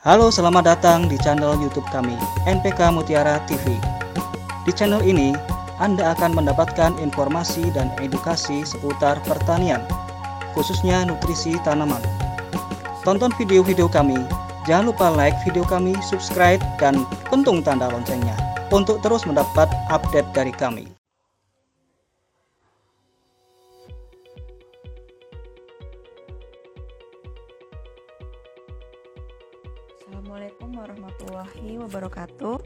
Halo, selamat datang di channel YouTube kami, NPK Mutiara TV. Di channel ini, Anda akan mendapatkan informasi dan edukasi seputar pertanian, khususnya nutrisi tanaman. Tonton video-video kami, jangan lupa like video kami, subscribe, dan pentung tanda loncengnya untuk terus mendapat update dari kami. Wabarakatuh.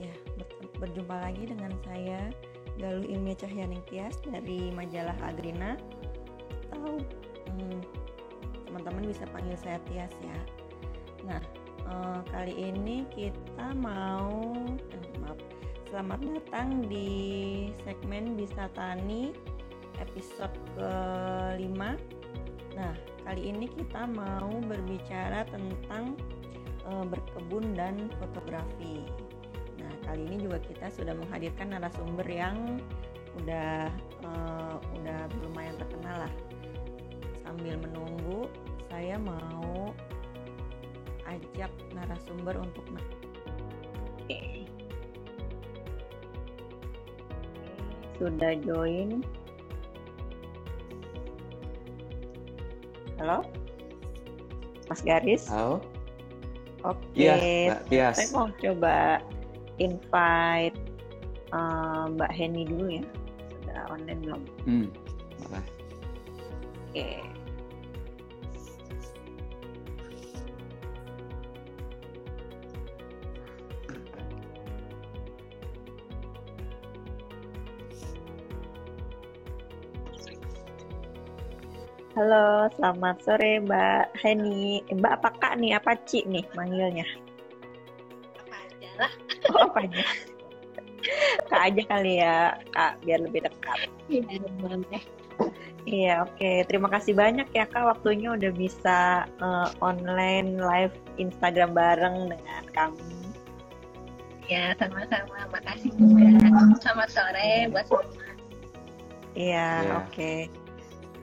Ya, ber- berjumpa lagi dengan saya Galuh Ilmiah Cahyaning Tias dari majalah Agrina. Tahu hmm, teman-teman bisa panggil saya Tias ya. Nah, eh, kali ini kita mau eh, maaf. Selamat datang di segmen Bisa Tani episode kelima. Nah, kali ini kita mau berbicara tentang berkebun dan fotografi. Nah, kali ini juga kita sudah menghadirkan narasumber yang udah eh, udah lumayan terkenal lah. Sambil menunggu, saya mau ajak narasumber untuk na- Oke. Sudah join. Halo? Mas Garis? Halo? Oke. Iya, Mbak Tias. Saya mau coba invite eh, Mbak Heni dulu ya. Sudah online belum? Hmm, boleh. Oke. Halo, selamat sore Mbak Heni. Eh, Mbak apa Kak nih? Apa Ci nih manggilnya? Apa aja lah. Oh, apa aja? Kak aja kali ya, Kak, biar lebih dekat. Iya, oke. Terima kasih banyak ya Kak waktunya udah bisa eh, online live Instagram bareng dengan kami. Ya, sama-sama. Makasih juga. Selamat sore buat semua. Iya, Iya. oke. Nah,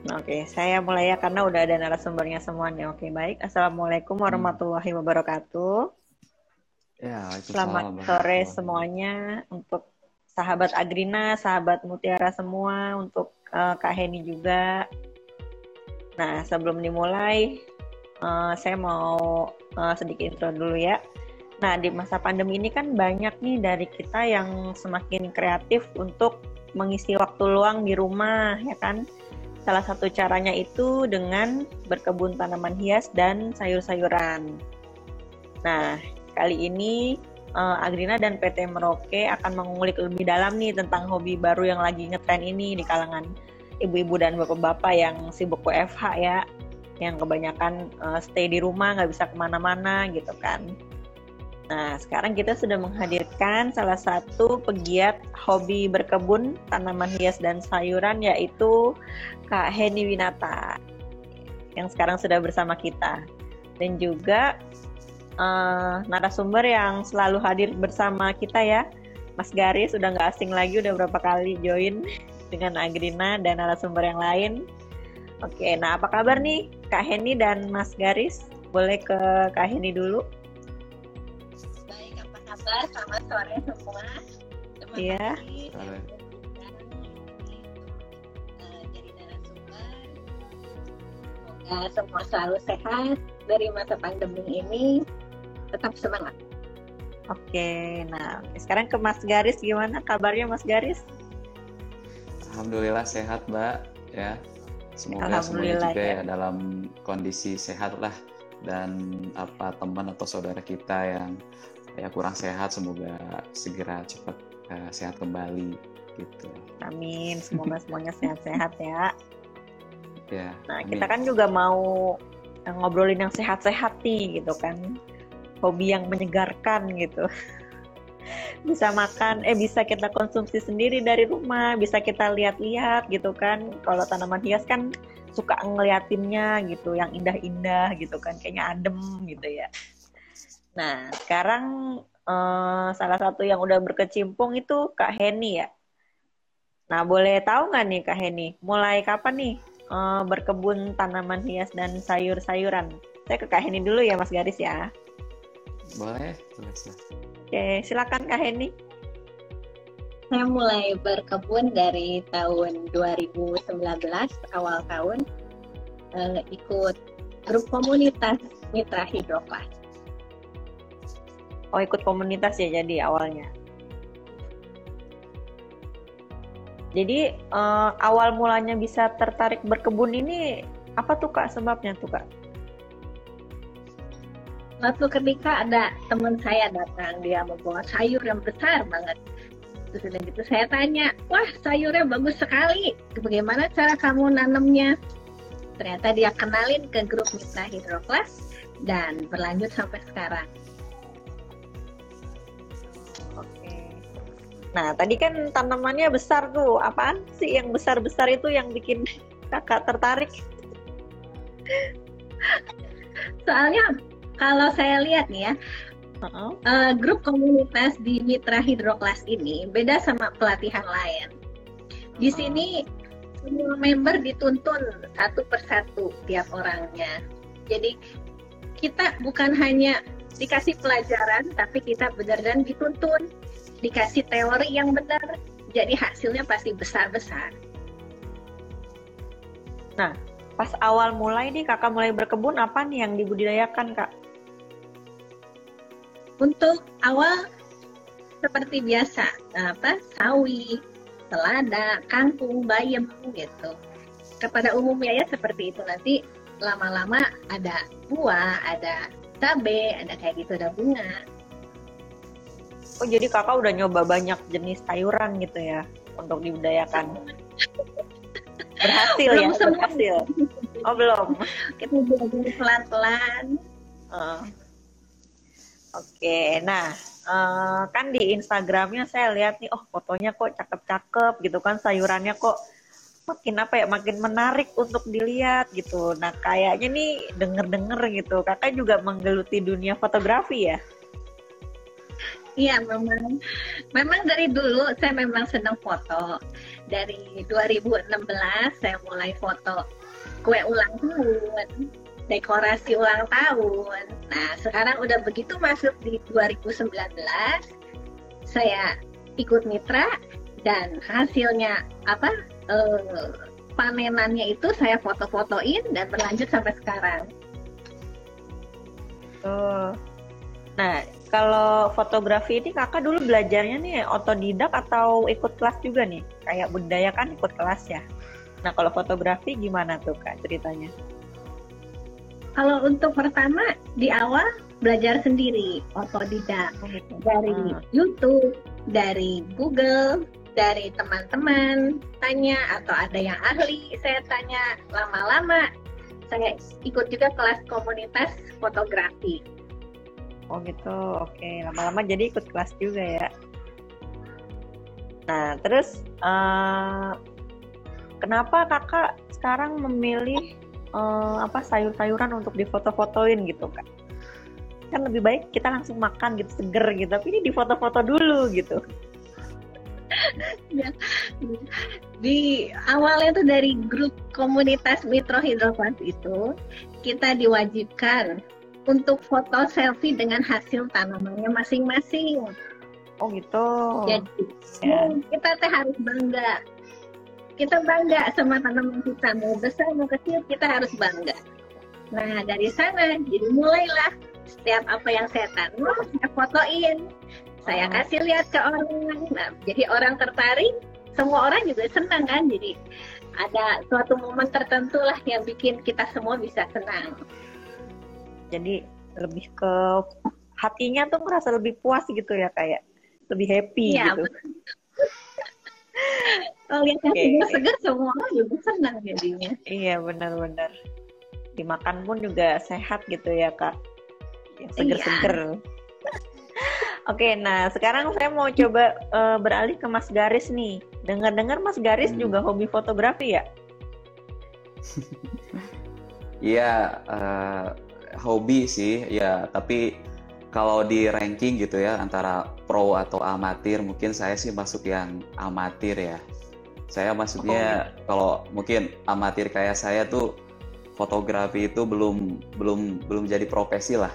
Oke, saya mulai ya karena udah ada narasumbernya semuanya. Oke, baik. Assalamualaikum warahmatullahi wabarakatuh. Ya, Selamat sore semuanya untuk sahabat Agrina, sahabat Mutiara semua, untuk eh, Kak Heni juga. Nah, sebelum dimulai, eh, saya mau eh, sedikit intro dulu ya. Nah, di masa pandemi ini kan banyak nih dari kita yang semakin kreatif untuk mengisi waktu luang di rumah, ya kan? Salah satu caranya itu dengan berkebun tanaman hias dan sayur-sayuran. Nah, kali ini eh, Agrina dan PT Merauke akan mengulik lebih dalam nih tentang hobi baru yang lagi ngetren ini di kalangan ibu-ibu dan bapak-bapak yang sibuk WFH ya, yang kebanyakan eh, stay di rumah nggak bisa ke mana-mana gitu kan. Nah, sekarang kita sudah menghadirkan salah satu pegiat hobi berkebun tanaman hias dan sayuran yaitu Kak Heni Winata yang sekarang sudah bersama kita dan juga eh, narasumber yang selalu hadir bersama kita ya Mas Garis sudah nggak asing lagi udah berapa kali join dengan Agrina dan narasumber yang lain Oke, nah apa kabar nih Kak Heni dan Mas Garis? Boleh ke Kak Heni dulu? Kabar? Selamat sore semua. Terima Iya. kasih. Sore. Eh, Jadi narasumber. Semoga semua selalu sehat dari masa pandemi ini. Tetap semangat. Oke, nah sekarang ke Mas Garis gimana kabarnya Mas Garis? Alhamdulillah sehat, Mbak. Ya. Semoga semuanya juga ya. ya dalam kondisi sehat lah dan apa teman atau saudara kita yang ya kurang sehat semoga segera cepat eh, sehat kembali gitu. Amin, semoga semuanya sehat-sehat ya. Ya, Nah, amin. kita kan juga mau eh, ngobrolin yang sehat-sehat nih gitu kan. Hobi yang menyegarkan gitu. Bisa makan, eh bisa kita konsumsi sendiri dari rumah, bisa kita lihat-lihat gitu kan. Kalau tanaman hias kan suka ngeliatinnya gitu, yang indah-indah gitu kan, kayaknya adem gitu ya. Nah, sekarang eh, salah satu yang udah berkecimpung itu Kak Heni ya. Nah, boleh tahu nggak nih Kak Heni, mulai kapan nih eh, berkebun tanaman hias dan sayur-sayuran? Saya ke Kak Heni dulu ya Mas Garis ya. Boleh. Oke, silakan Kak Heni. Saya mulai berkebun dari tahun 2019 awal tahun eh, ikut grup komunitas Mitra Hidroklas. Oh, ikut komunitas ya jadi awalnya. Jadi eh, awal mulanya bisa tertarik berkebun ini apa tuh Kak sebabnya tuh Kak? Suatu ketika ada teman saya datang, dia membawa sayur yang besar banget. Terus udah gitu saya tanya, wah sayurnya bagus sekali, bagaimana cara kamu nanamnya? Ternyata dia kenalin ke grup Mitra Hidroklas dan berlanjut sampai sekarang. Nah, tadi kan tanamannya besar tuh. Apaan sih yang besar-besar itu yang bikin kakak tertarik? Soalnya kalau saya lihat nih ya, Heeh. eh, grup komunitas di Mitra Hidroklas ini beda sama pelatihan lain. Di Oh. sini semua member dituntun satu persatu tiap orangnya. Jadi kita bukan hanya dikasih pelajaran, tapi kita benar-benar dituntun, dikasih teori yang benar. Jadi hasilnya pasti besar-besar. Pas awal mulai nih kakak mulai berkebun apa nih yang dibudidayakan kak? Untuk awal seperti biasa, apa sawi, selada, kangkung, bayam gitu. Kepada umumnya ya seperti itu nanti lama-lama ada buah, ada cabe, ada kayak gitu, ada bunga. Oh jadi kakak udah nyoba banyak jenis sayuran gitu ya untuk dibudidayakan. Berhasil Belum ya, semua. berhasil. Oh belum. Kita belajar pelan-pelan. Eh. Oke, nah eh, kan di Instagramnya saya lihat nih, oh fotonya kok cakep-cakep gitu kan, sayurannya kok makin apa ya, makin menarik untuk dilihat gitu. Nah kayaknya nih denger-denger gitu, kakak juga menggeluti dunia fotografi ya? Iya memang, memang dari dulu saya memang senang foto. Dari 2016 saya mulai foto kue ulang tahun, dekorasi ulang tahun. Nah sekarang udah begitu masuk di 2019, saya ikut mitra dan hasilnya apa eh, panenannya itu saya foto-fotoin dan berlanjut sampai sekarang. Tuh. Nah, kalau fotografi ini kakak dulu belajarnya nih otodidak atau ikut kelas juga nih? Kayak budaya kan ikut kelas ya. Nah, kalau fotografi gimana tuh kak ceritanya? Kalau untuk pertama di awal belajar sendiri, otodidak Oh, gitu. dari Ah. YouTube, dari Google, dari teman-teman tanya atau ada yang ahli saya tanya lama-lama saya ikut juga kelas komunitas fotografi. Oh gitu, oke. Lama-lama jadi ikut kelas juga ya. Nah, terus eh, kenapa kakak sekarang memilih eh, apa sayur-sayuran untuk difoto-fotoin gitu kak? Kan lebih baik kita langsung makan gitu seger gitu, tapi ini difoto-foto dulu gitu. Di awalnya tuh dari grup komunitas Mitro Hidroklas itu kita diwajibkan untuk foto selfie dengan hasil tanamannya masing-masing. Oh gitu. Jadi Ya. hmm, kita teh harus bangga. Kita bangga sama tanaman kita mau besar mau kecil kita harus bangga. Nah dari sana jadi mulailah setiap apa yang saya tanam saya fotoin, saya Oh. kasih lihat ke orang. Nah jadi orang tertarik, semua orang juga senang kan. Jadi ada suatu momen tertentu lah yang bikin kita semua bisa senang. Jadi lebih ke hatinya tuh merasa lebih puas gitu ya kayak lebih happy Iya, gitu. Kalau lihat yang Oke. segar-segar semua orang juga senang jadinya. Iya benar-benar. Dimakan pun juga sehat gitu ya kak. Yang seger-seger. Oke, nah sekarang saya mau coba eh, beralih ke Mas Garis nih. Dengar-dengar Mas Garis Hmm. juga hobi fotografi ya? Iya, eh, hobi sih, ya. Tapi kalau di ranking gitu ya antara pro atau amatir, mungkin saya sih masuk yang amatir ya. Saya masuknya kalau mungkin amatir kayak saya tuh fotografi itu belum belum belum jadi profesi lah,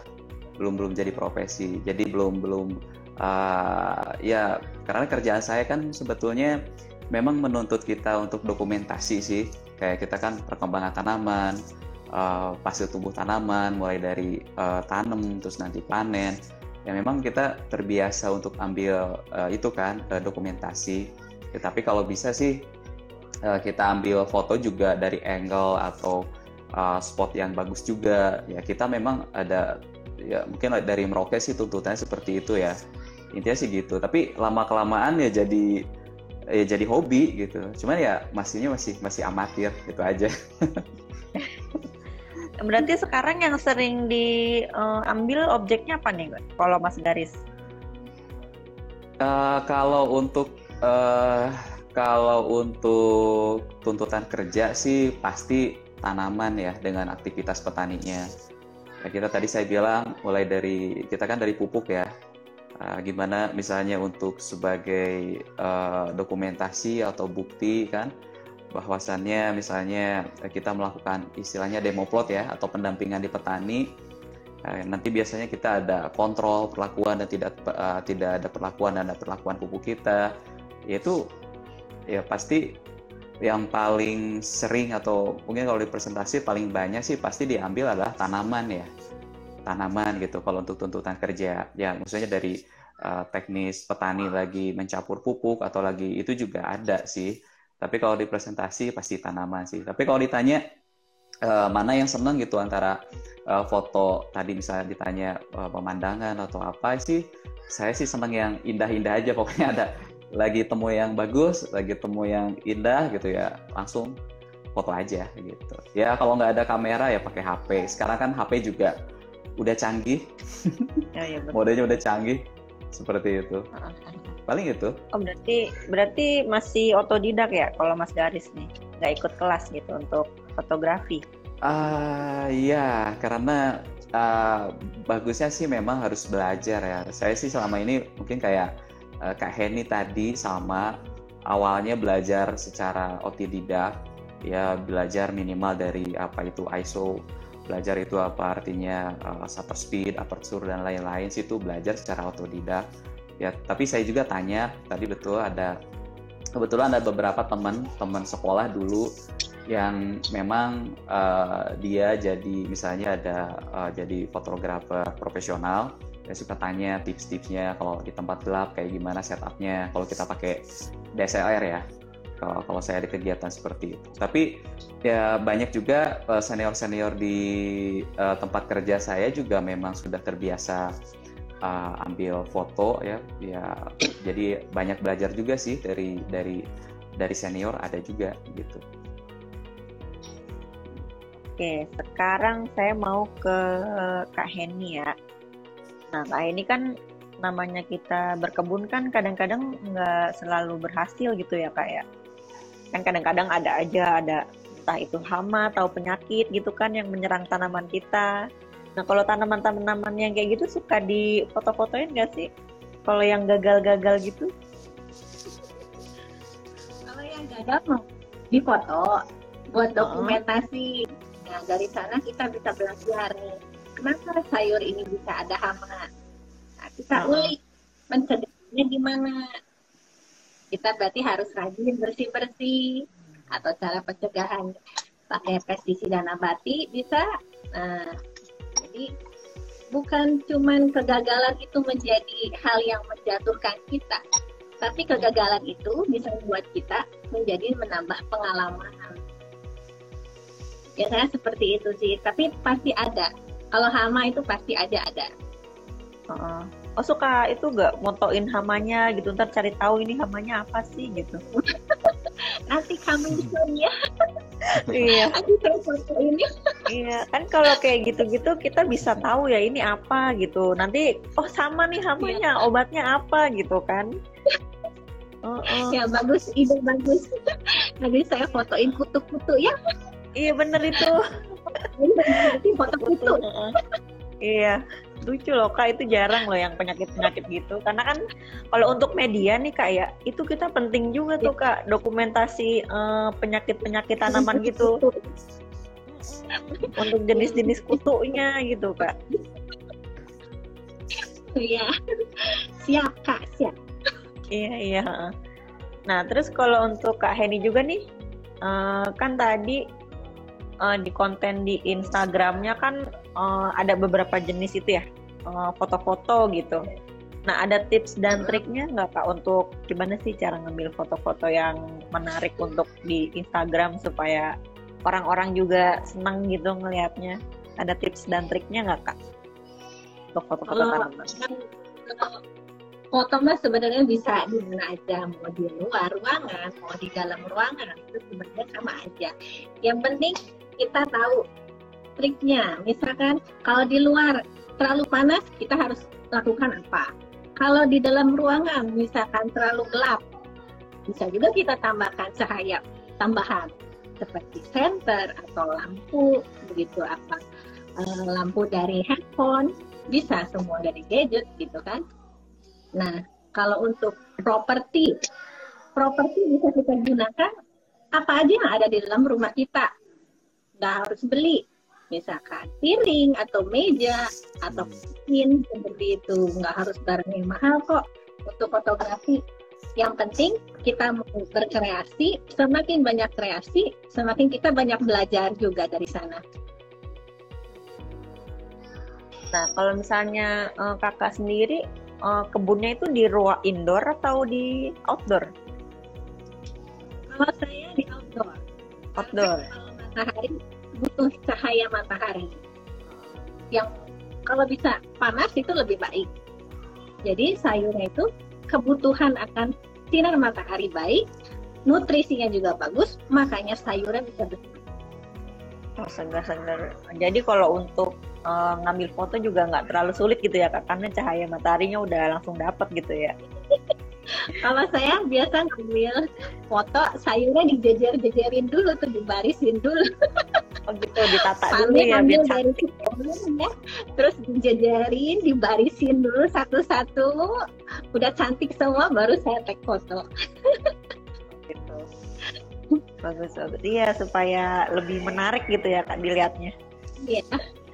belum belum jadi profesi. Jadi belum belum eh, ya karena kerjaan saya kan sebetulnya memang menuntut kita untuk dokumentasi sih. Kayak kita kan perkembangan tanaman, eh, fase tubuh tanaman, mulai dari eh, tanam terus nanti panen. Ya memang kita terbiasa untuk ambil eh, itu kan eh, dokumentasi. Ya, tapi kalau bisa sih eh, kita ambil foto juga dari angle atau uh, spot yang bagus juga. Ya kita memang ada ya mungkin dari Merauke sih tuntutannya seperti itu ya. Intinya sih gitu. Tapi lama kelamaan ya jadi ya jadi hobi gitu. Cuman ya masihnya masih masih amatir gitu aja. Berarti sekarang yang sering diambil objeknya apa nih, kalau Mas Garis? Eh, kalau untuk eh, kalau untuk tuntutan kerja sih pasti tanaman ya dengan aktivitas petaninya. Ya, kita tadi saya bilang mulai dari kita kan dari pupuk ya. Eh, gimana misalnya untuk sebagai eh, dokumentasi atau bukti kan bahwasannya misalnya eh, kita melakukan istilahnya demo plot ya atau pendampingan di petani Eh, nanti biasanya kita ada kontrol perlakuan dan tidak eh, tidak ada perlakuan dan ada perlakuan pupuk kita. Yaitu ya pasti yang paling sering atau mungkin kalau di presentasi paling banyak sih pasti diambil adalah tanaman ya. Tanaman gitu kalau untuk tuntutan kerja. Ya maksudnya dari teknis petani lagi mencampur pupuk atau lagi itu juga ada sih tapi kalau di presentasi pasti tanaman sih. Tapi kalau ditanya eh, mana yang seneng gitu antara eh, foto tadi misalnya ditanya eh, pemandangan atau apa sih saya sih seneng yang indah-indah aja. Pokoknya ada lagi temu yang bagus lagi temu yang indah gitu ya langsung foto aja gitu. Ya kalau nggak ada kamera ya pakai HP sekarang kan HP juga udah canggih. Ya, ya betul. modenya udah canggih seperti itu. Paling itu. Oh berarti berarti masih otodidak ya kalau Mas Garis nih, nggak ikut kelas gitu untuk fotografi. Ah iya, karena ah, bagusnya sih memang harus belajar ya. Saya sih selama ini mungkin kayak eh, Kak Heni tadi sama awalnya belajar secara otodidak, ya belajar minimal dari apa itu ISO, belajar itu apa artinya eh, shutter speed, aperture dan lain-lain sih itu belajar secara otodidak. Ya, tapi saya juga tanya tadi betul ada kebetulan ada beberapa teman teman sekolah dulu yang memang uh, dia jadi misalnya ada uh, jadi fotografer profesional dia suka tanya tips-tipsnya kalau di tempat gelap kayak gimana setupnya kalau kita pakai DSLR ya kalau kalau saya di kegiatan seperti itu tapi ya banyak juga uh, senior-senior di uh, tempat kerja saya juga memang sudah terbiasa uh, ambil foto ya ya jadi banyak belajar juga sih dari dari dari senior ada juga gitu Oke, sekarang saya mau ke Kak Heni ya. Nah, Kak Heni kan namanya kita berkebun kan kadang-kadang nggak selalu berhasil gitu ya Kak ya. Kan kadang-kadang ada aja ada entah itu hama atau penyakit gitu kan yang menyerang tanaman kita. Nah, kalau tanaman-tanaman yang kayak gitu suka di foto-fotoin nggak sih? Kalau yang gagal-gagal gitu? Kalau yang gagal mau difoto buat dokumentasi. Nah dari sana kita bisa belajar nih, kenapa sayur ini bisa ada hama. Nah, kita ulik mencegahnya gimana. Kita berarti harus rajin bersih-bersih atau cara pencegahan pakai pestisida nabati bisa. Nah, jadi bukan cuman kegagalan itu menjadi hal yang menjatuhkan kita, tapi kegagalan itu bisa membuat kita menjadi menambah pengalaman. Biasanya seperti itu sih, tapi pasti ada. Kalau hama itu pasti ada ada. Heeh. Oh suka itu nggak motoin hamanya gitu ntar cari tahu ini hamanya apa sih gitu. nanti kami ya iya ini iya kan kalau kayak gitu-gitu kita bisa tahu ya ini apa gitu nanti oh sama nih hamanya obatnya apa gitu kan Oh, oh. Ya bagus, ide bagus. Nanti saya fotoin kutu-kutu ya. Iya bener itu. Nanti foto kutu. iya, lucu loh kak itu jarang loh yang penyakit-penyakit gitu. Karena kan kalau untuk media nih kak ya, itu kita penting juga tuh kak dokumentasi uh, penyakit-penyakit tanaman gitu. untuk jenis-jenis kutunya gitu kak. Iya, siap kak, siap. Iya iya. Nah terus kalau untuk Kak Heni juga nih, uh, kan tadi uh, di konten di Instagramnya kan uh, ada beberapa jenis itu ya, foto-foto uh, gitu. Nah ada tips dan triknya nggak Kak untuk gimana sih cara ngambil foto-foto yang menarik untuk di Instagram supaya orang-orang juga senang gitu ngelihatnya? Ada tips dan triknya nggak Kak? Untuk foto-foto tanaman foto mas sebenarnya bisa di mana aja mau di luar ruangan mau di dalam ruangan itu sebenarnya sama aja yang penting kita tahu triknya. Misalkan kalau di luar terlalu panas kita harus lakukan apa? Kalau di dalam ruangan misalkan terlalu gelap bisa juga kita tambahkan cahaya tambahan seperti senter atau lampu begitu apa. Eh, lampu dari handphone bisa semua dari gadget gitu kan? Nah, kalau untuk properti, properti bisa kita gunakan apa aja yang ada di dalam rumah kita. Nggak harus beli, misalkan piring atau meja atau mesin seperti itu. Nggak harus barang yang mahal kok untuk fotografi. Yang penting kita berkreasi, semakin banyak kreasi, semakin kita banyak belajar juga dari sana. Nah, kalau misalnya uh, kakak sendiri uh, kebunnya itu di ruang indoor atau di outdoor? Kalau saya di outdoor. Outdoor. Matahari butuh cahaya matahari. Yang kalau bisa panas itu lebih baik. Jadi sayurnya itu kebutuhan akan sinar matahari baik, nutrisinya juga bagus, makanya sayurnya bisa besar. Oh, segar-segar. Jadi kalau untuk uh, ngambil foto juga nggak terlalu sulit gitu ya kak, karena cahaya mataharinya udah langsung dapat gitu ya. Kalau saya biasa ngambil foto sayurnya dijejer-jejerin dulu tuh dibarisin dulu. Oh gitu ditata dulu ya biar cantik. Ya. Terus dijejerin, dibarisin dulu satu-satu. Udah cantik semua baru saya tag foto. bagus bagus iya supaya lebih menarik gitu ya kak dilihatnya iya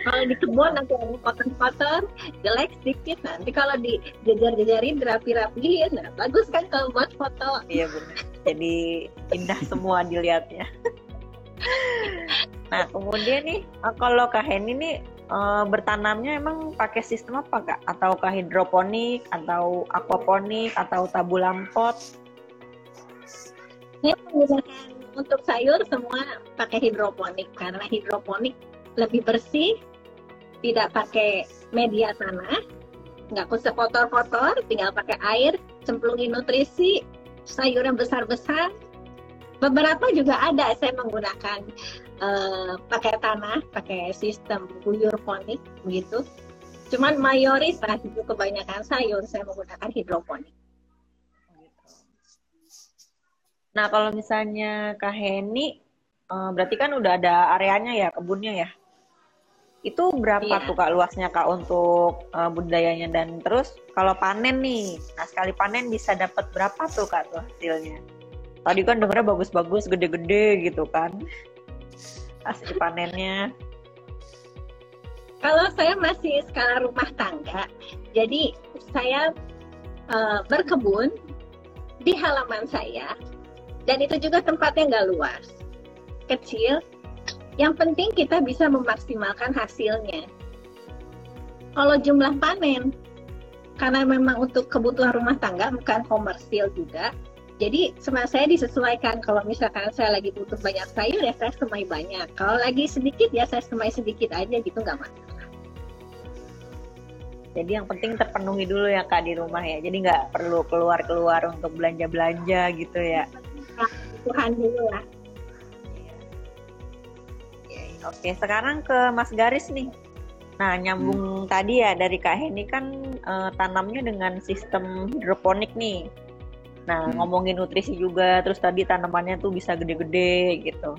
kalau di kebun nanti ada kotor-kotor jelek sedikit. Nanti kalau di jajar-jajarin rapi-rapiin nah, bagus kan kalau buat foto. Iya benar jadi indah semua dilihatnya. Nah kemudian nih eh, kalau kak Heni nih uh, bertanamnya emang pakai sistem apa kak? Ataukah hidroponik atau aquaponik atau tabulam pot saya menggunakan untuk sayur semua pakai hidroponik. Karena hidroponik lebih bersih, tidak pakai media tanah, nggak usah kotor-kotor, tinggal pakai air, cemplungin nutrisi, sayur yang besar-besar. Beberapa juga ada saya menggunakan uh, pakai tanah, pakai sistem guyur ponik begitu. Cuman mayoritas itu kebanyakan sayur saya menggunakan hidroponik. Nah, kalau misalnya Kak Heni, uh, berarti kan udah ada areanya ya, kebunnya ya? Itu berapa yeah. tuh Kak luasnya Kak untuk uh, budayanya? Dan terus kalau panen nih, nah sekali panen bisa dapat berapa tuh Kak tuh hasilnya? Tadi kan dengarnya bagus-bagus, gede-gede gitu kan. Hasil panennya. Kalau saya masih skala rumah tangga, jadi saya uh, berkebun di halaman saya dan itu juga tempatnya nggak luas, kecil. Yang penting kita bisa memaksimalkan hasilnya. Kalau jumlah panen, karena memang untuk kebutuhan rumah tangga bukan komersil juga, jadi sama saya disesuaikan. Kalau misalkan saya lagi butuh banyak sayur ya saya semai banyak. Kalau lagi sedikit ya saya semai sedikit aja gitu nggak masalah. Jadi yang penting terpenuhi dulu ya kak di rumah ya. Jadi nggak perlu keluar keluar untuk belanja belanja gitu ya. kebutuhan dulu lah. Oke, sekarang ke Mas Garis nih. Nah, nyambung hmm. tadi ya dari Kak Heni kan uh, tanamnya dengan sistem hidroponik nih. Nah, hmm. ngomongin nutrisi juga, terus tadi tanamannya tuh bisa gede-gede gitu.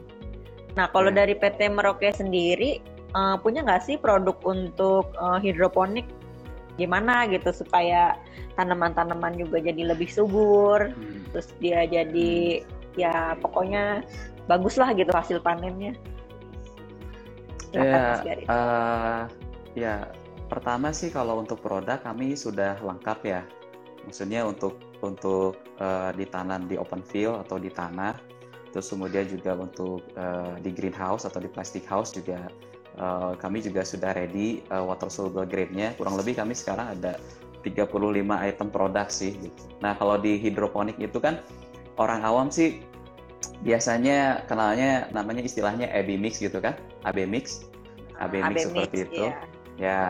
Nah, kalau hmm. dari PT Merauke sendiri, uh, punya nggak sih produk untuk uh, hidroponik? Gimana gitu supaya tanaman-tanaman juga jadi lebih subur, hmm. terus dia jadi hmm. ya pokoknya bagus lah gitu hasil panennya ya, uh, ya pertama sih kalau untuk produk kami sudah lengkap ya. Maksudnya untuk untuk uh, ditanam di open field atau di tanah, terus kemudian juga untuk uh, di greenhouse atau di plastic house juga uh, kami juga sudah ready uh, water soluble grade-nya. Kurang lebih kami sekarang ada 35 item produk sih. Gitu. Nah kalau di hidroponik itu kan orang awam sih biasanya kenalnya namanya istilahnya AB mix gitu kan? AB mix? AB mix AB seperti mix, itu. iya. ya.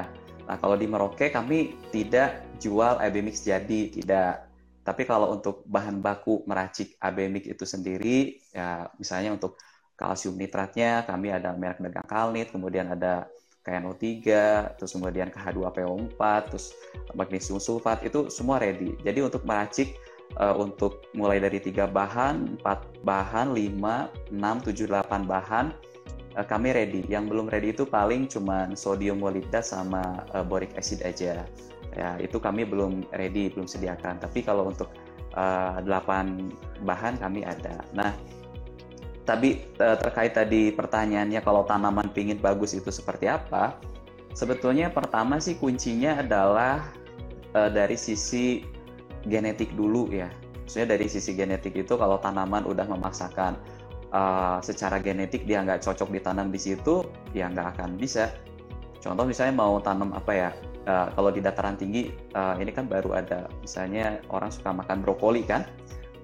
Nah kalau di Merauke kami tidak jual AB mix jadi tidak. Tapi kalau untuk bahan baku meracik AB mix itu sendiri ya misalnya untuk kalsium nitratnya kami ada merek dagang Kalnit kemudian ada KNO3 terus kemudian KH2PO4 terus magnesium sulfat itu semua ready. Jadi untuk meracik uh, untuk mulai dari tiga bahan, empat bahan, lima, enam, tujuh, delapan bahan uh, kami ready. Yang belum ready itu paling cuma sodium molibdat sama uh, boric acid aja. Ya itu kami belum ready, belum sediakan. Tapi kalau untuk uh, 8 bahan kami ada. Nah, tapi uh, terkait tadi pertanyaannya kalau tanaman pingin bagus itu seperti apa? Sebetulnya pertama sih kuncinya adalah uh, dari sisi genetik dulu ya. Maksudnya dari sisi genetik itu kalau tanaman udah memaksakan uh, secara genetik dia nggak cocok ditanam di situ, ya nggak akan bisa. Contoh misalnya mau tanam apa ya, uh, kalau di dataran tinggi uh, ini kan baru ada misalnya orang suka makan brokoli kan,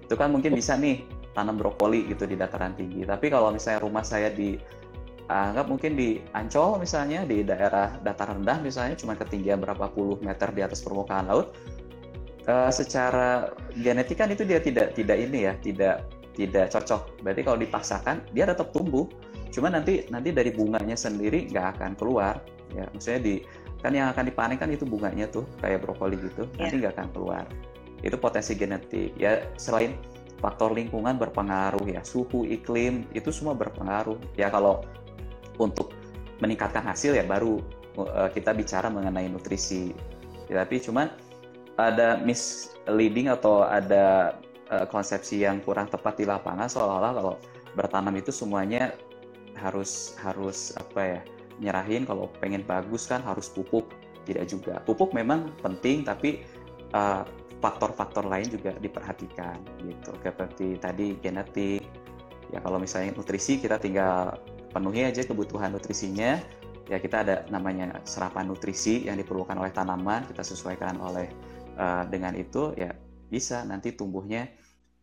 itu kan mungkin bisa nih tanam brokoli gitu di dataran tinggi. Tapi kalau misalnya rumah saya di anggap mungkin di Ancol misalnya di daerah dataran rendah misalnya cuma ketinggian berapa puluh meter di atas permukaan laut uh, secara genetik kan itu dia tidak tidak ini ya tidak tidak cocok. Berarti kalau dipaksakan dia tetap tumbuh. Cuma nanti nanti dari bunganya sendiri nggak akan keluar. Ya maksudnya di kan yang akan dipanen kan itu bunganya tuh kayak brokoli gitu yeah. nanti nggak akan keluar. Itu potensi genetik. Ya selain faktor lingkungan berpengaruh ya suhu iklim itu semua berpengaruh. Ya kalau untuk meningkatkan hasil ya baru uh, kita bicara mengenai nutrisi. Ya, tapi cuman ada misleading atau ada uh, konsepsi yang kurang tepat di lapangan seolah-olah kalau bertanam itu semuanya harus harus apa ya nyerahin. Kalau pengen bagus kan harus pupuk. Tidak juga. Pupuk memang penting tapi eh, faktor-faktor lain juga diperhatikan gitu. Seperti tadi genetik. Ya kalau misalnya nutrisi kita tinggal penuhi aja kebutuhan nutrisinya. Ya kita ada namanya serapan nutrisi yang diperlukan oleh tanaman kita sesuaikan oleh uh, dengan itu ya bisa nanti tumbuhnya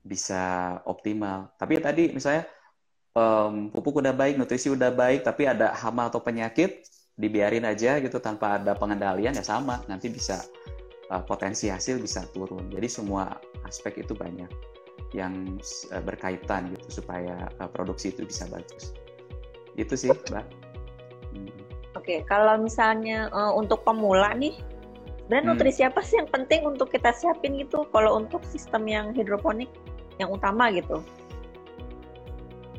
bisa optimal. Tapi ya tadi misalnya um, pupuk udah baik, nutrisi udah baik, tapi ada hama atau penyakit dibiarin aja gitu tanpa ada pengendalian ya sama, nanti bisa uh, potensi hasil bisa turun. Jadi semua aspek itu banyak yang uh, berkaitan gitu supaya uh, produksi itu bisa bagus. Itu sih, Mbak. Hmm. Oke, kalau misalnya uh, untuk pemula nih dan hmm. nutrisi apa sih yang penting untuk kita siapin gitu kalau untuk sistem yang hidroponik yang utama gitu?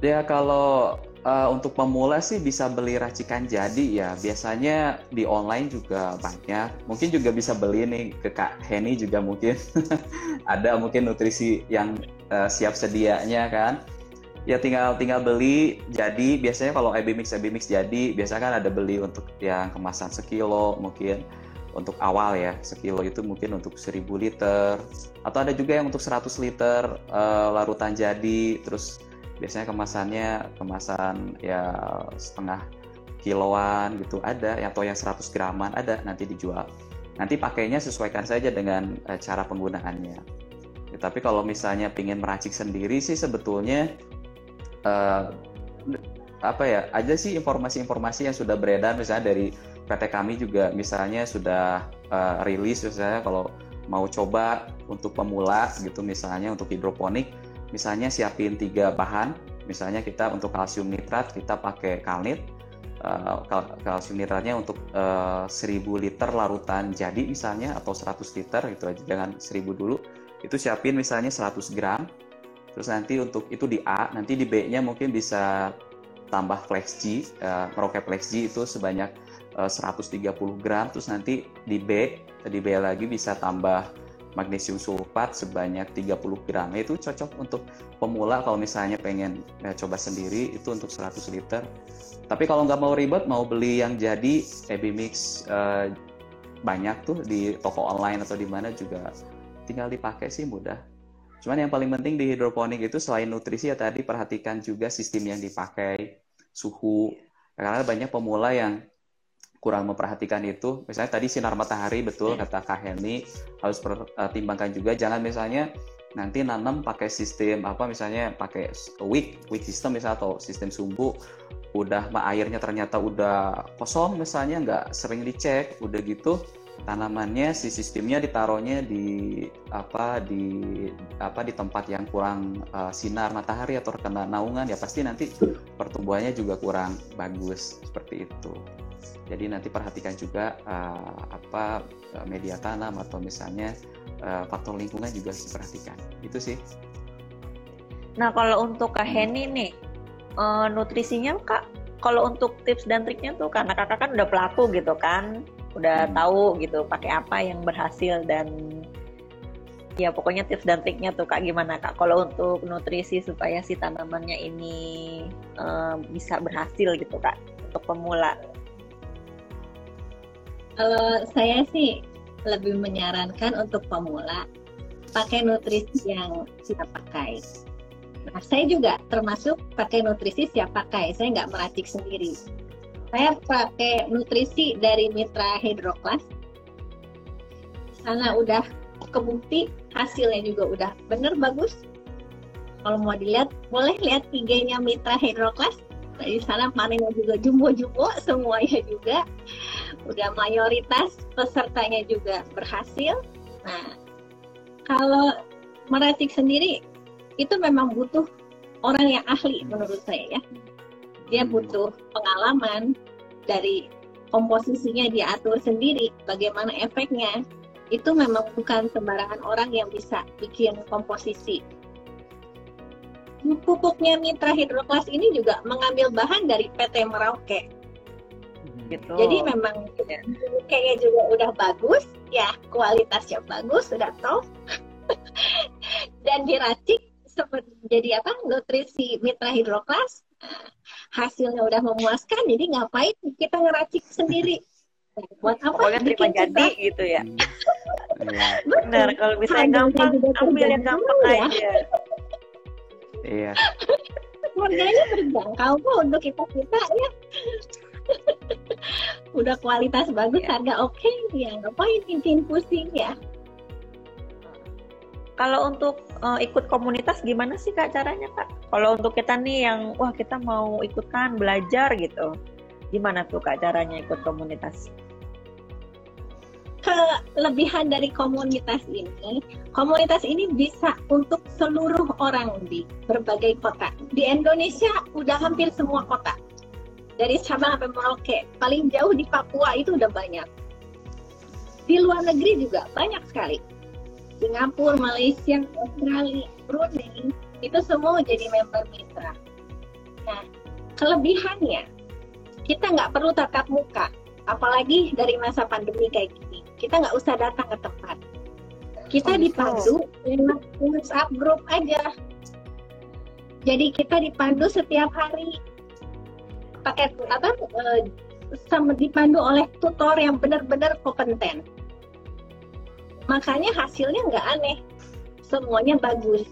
Ya kalau uh, untuk pemula sih bisa beli racikan jadi ya. Biasanya di online juga banyak. Mungkin juga bisa beli nih ke Kak Henny juga mungkin ada mungkin nutrisi yang uh, siap sedianya kan. Ya tinggal tinggal beli jadi biasanya kalau AB mix AB mix jadi biasanya kan ada beli untuk yang kemasan sekilo mungkin untuk awal ya sekilo itu mungkin untuk 1000 liter. Atau ada juga yang untuk 100 liter uh, larutan jadi terus biasanya kemasannya kemasan ya setengah kiloan gitu ada atau yang 100 graman ada nanti dijual. Nanti pakainya sesuaikan saja dengan uh, cara penggunaannya. Ya, tapi kalau misalnya ingin meracik sendiri sih sebetulnya uh, apa ya aja sih informasi-informasi yang sudah beredar misalnya dari PT kami juga misalnya sudah uh, rilis misalnya kalau mau coba untuk pemula gitu misalnya untuk hidroponik misalnya siapin tiga bahan, misalnya kita untuk kalsium nitrat kita pakai kalnit, uh, kalsium nitratnya untuk uh, 1000 liter larutan jadi misalnya atau 100 liter itu aja jangan 1000 dulu. Itu siapin misalnya 100 gram. Terus nanti untuk itu di A nanti di B nya mungkin bisa tambah flex G uh, meroket flex G itu sebanyak 130 gram terus nanti di B di B lagi bisa tambah magnesium sulfat sebanyak 30 gram. Itu cocok untuk pemula kalau misalnya pengen ya, coba sendiri itu untuk 100 liter. Tapi kalau nggak mau ribet, mau beli yang jadi Baby Mix uh, banyak tuh di toko online atau di mana juga tinggal dipakai sih mudah. Cuman yang paling penting di hidroponik itu selain nutrisi ya tadi perhatikan juga sistem yang dipakai, suhu. Karena banyak pemula yang kurang memperhatikan itu. Misalnya tadi sinar matahari betul kata Kak Helmi harus pertimbangkan juga jangan misalnya nanti nanam pakai sistem apa misalnya pakai wick wick system misalnya atau sistem sumbu udah airnya ternyata udah kosong misalnya nggak sering dicek udah gitu tanamannya si sistemnya ditaruhnya di apa di apa di tempat yang kurang uh, sinar matahari atau terkena naungan ya pasti nanti pertumbuhannya juga kurang bagus seperti itu. Jadi nanti perhatikan juga uh, apa eh, media tanam atau misalnya uh, faktor lingkungan juga harus diperhatikan. Itu sih. Nah kalau untuk Kak Heni nih uh, nutrisinya Kak, kalau untuk tips dan triknya tuh karena kakak kan udah pelaku gitu kan, udah hmm. tahu gitu pakai apa yang berhasil dan ya pokoknya tips dan triknya tuh kak gimana kak kalau untuk nutrisi supaya si tanamannya ini uh, bisa berhasil gitu kak untuk pemula kalau saya sih lebih menyarankan untuk pemula pakai nutrisi yang siap pakai. Nah, saya juga termasuk pakai nutrisi siap pakai. Saya nggak meracik sendiri. Saya pakai nutrisi dari Mitra Hydroclass. Sana udah kebukti hasilnya juga udah bener bagus. Kalau mau dilihat, boleh lihat IG-nya Mitra Hydroclass. Di sana panennya juga jumbo-jumbo semuanya juga udah mayoritas pesertanya juga berhasil. Nah, kalau meracik sendiri itu memang butuh orang yang ahli menurut saya ya. Dia butuh pengalaman dari komposisinya diatur sendiri, bagaimana efeknya. Itu memang bukan sembarangan orang yang bisa bikin komposisi. Pupuknya Mitra Hidroklas ini juga mengambil bahan dari PT Merauke gitu. Jadi memang kayaknya juga udah bagus, ya kualitasnya bagus, sudah top. Dan diracik jadi apa nutrisi mitra hidroklas. Hasilnya udah memuaskan jadi ngapain kita ngeracik sendiri? Buat apa pokoknya terima jadi gitu ya. Benar kalau bisa gampang ambil yang gampang ya. aja. Iya. Harganya terjangkau kok untuk kita kita ya udah kualitas bagus ya. harga oke okay, ya ngapain intin pusing ya. Kalau untuk uh, ikut komunitas gimana sih kak caranya kak? Kalau untuk kita nih yang wah kita mau ikutan belajar gitu. Gimana tuh kak caranya ikut komunitas? Kelebihan dari komunitas ini, komunitas ini bisa untuk seluruh orang di berbagai kota. Di Indonesia udah hampir semua kota dari Sabang sampai Merauke paling jauh di Papua itu udah banyak di luar negeri juga banyak sekali Singapura, Malaysia, Australia, Brunei itu semua jadi member mitra. Nah, kelebihannya kita nggak perlu tatap muka, apalagi dari masa pandemi kayak gini. Kita nggak usah datang ke tempat. Kita oh, dipandu lewat WhatsApp grup aja. Jadi kita dipandu setiap hari pakai apa uh, sama dipandu oleh tutor yang benar-benar kompeten. Makanya hasilnya nggak aneh, semuanya bagus.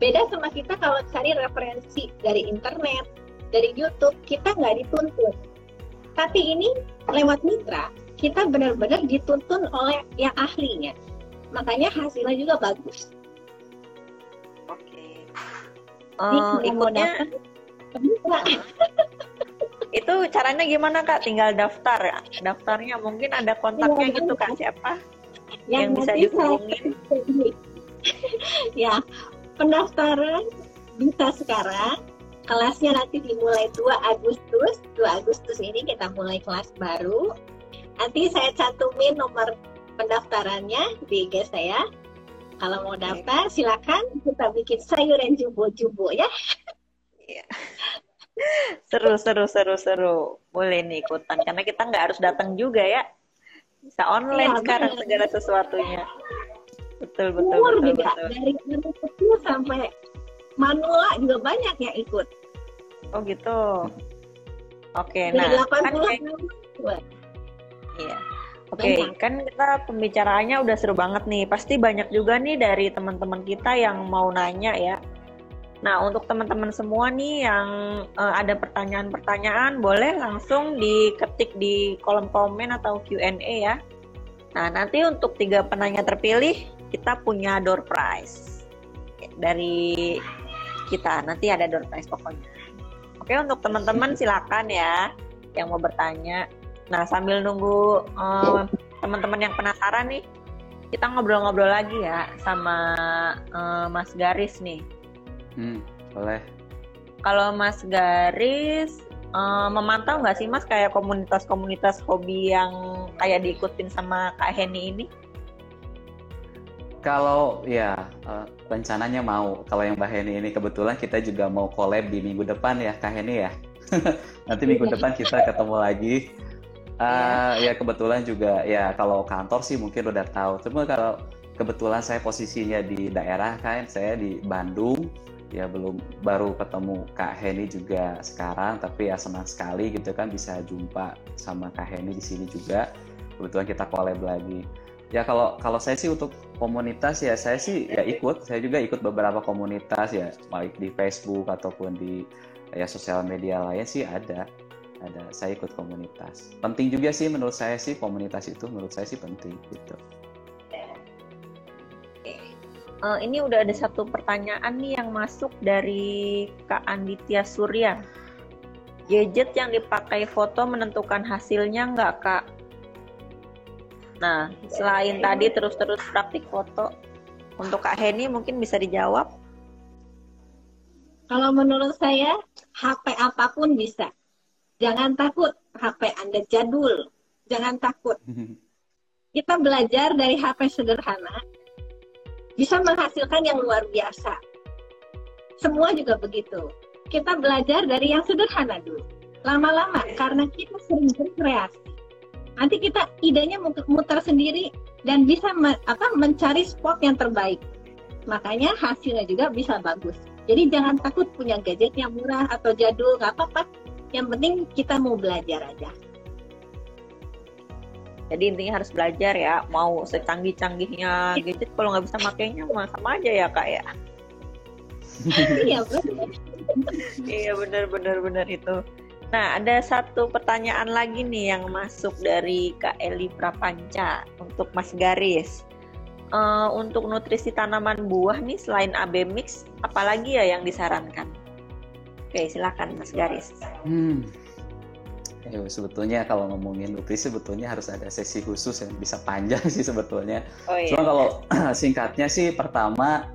Beda sama kita kalau cari referensi dari internet, dari YouTube, kita nggak dituntut. Tapi ini lewat mitra, kita benar-benar dituntun oleh yang ahlinya. Makanya hasilnya juga bagus. Oke. Uh, ikutnya itu caranya gimana kak? Tinggal daftar, daftarnya mungkin ada kontaknya ya, gitu kak siapa yang, yang bisa dihubungin? ya, pendaftaran bisa sekarang. Kelasnya nanti dimulai 2 Agustus. 2 Agustus ini kita mulai kelas baru. Nanti saya cantumin nomor pendaftarannya di IG saya. Kalau mau daftar, silakan kita bikin sayuran jumbo-jumbo ya. Seru, seru, seru, seru. Boleh nih ikutan. Karena kita nggak harus datang juga ya. Bisa online Iya, sekarang bener. segala sesuatunya. Betul, betul, Umur betul, juga betul. dari kecil sampai manula juga banyak yang ikut. Oh gitu. Oke, Dari nah 80 kan kayak-. Iya. Oke, Banyak. kan kita pembicaraannya udah seru banget nih. Pasti banyak juga nih dari teman-teman kita yang mau nanya ya. Nah, untuk teman-teman semua nih yang eh, ada pertanyaan-pertanyaan, boleh langsung diketik di kolom komen atau Q&A ya. Nah, nanti untuk tiga penanya terpilih, kita punya door prize dari kita. Nanti ada door prize pokoknya. Oke, untuk teman-teman silakan ya yang mau bertanya. Nah, sambil nunggu eh, teman-teman yang penasaran nih, kita ngobrol-ngobrol lagi ya sama eh, Mas Garis nih. Hmm, boleh. Kalau Mas Garis eh, memantau nggak sih Mas kayak komunitas-komunitas hobi yang kayak diikutin sama Kak Heni ini? Kalau ya eh, rencananya mau, kalau yang Mbak Heni ini kebetulan kita juga mau collab di minggu depan ya, Kak Heni ya. Nanti minggu depan kita ketemu lagi. Eh, ya kebetulan juga ya kalau kantor sih mungkin udah tahu. Cuma kalau kebetulan saya posisinya di daerah kan, saya di Bandung. Ya belum baru ketemu Kak Heni juga sekarang, tapi ya senang sekali gitu kan bisa jumpa sama Kak Heni di sini juga. Kebetulan kita collab lagi. Ya kalau kalau saya sih untuk komunitas ya saya sih ya ikut, saya juga ikut beberapa komunitas ya baik di Facebook ataupun di ya sosial media lain sih ada. Ada saya ikut komunitas. Penting juga sih menurut saya sih komunitas itu menurut saya sih penting gitu. Eh, ini udah ada satu pertanyaan nih yang masuk dari Kak Anditya Surya. Gadget yang dipakai foto menentukan hasilnya nggak Kak? Nah, selain tadi terus-terus praktik foto, untuk Kak Heni mungkin bisa dijawab. Kalau menurut saya, HP apa pun bisa. Jangan takut HP Anda jadul. Jangan takut. Kita belajar dari HP sederhana, bisa menghasilkan yang luar biasa. Semua juga begitu. Kita belajar dari yang sederhana dulu. Lama-lama, karena kita sering berkreasi. Nanti kita idenya mut- muter sendiri dan bisa me- apa, mencari spot yang terbaik. Makanya hasilnya juga bisa bagus. Jadi jangan takut punya gadget yang murah atau jadul, nggak apa-apa. Yang penting kita mau belajar aja. Jadi intinya harus belajar ya. Mau secanggih-canggihnya gadget, kalau nggak bisa makainya mah sama aja ya Kak ya. iya, betul. Iya benar benar benar itu. Nah ada satu pertanyaan lagi nih yang masuk dari Kak Eli Prapanca untuk Mas Garis. Eh, untuk nutrisi tanaman buah nih selain AB mix, apalagi ya yang disarankan? Oke silakan Mas Garis. Hmm. Ya, sebetulnya kalau ngomongin nutrisi sebetulnya harus ada sesi khusus yang bisa panjang sih sebetulnya. Oh Cuma kalau singkatnya sih pertama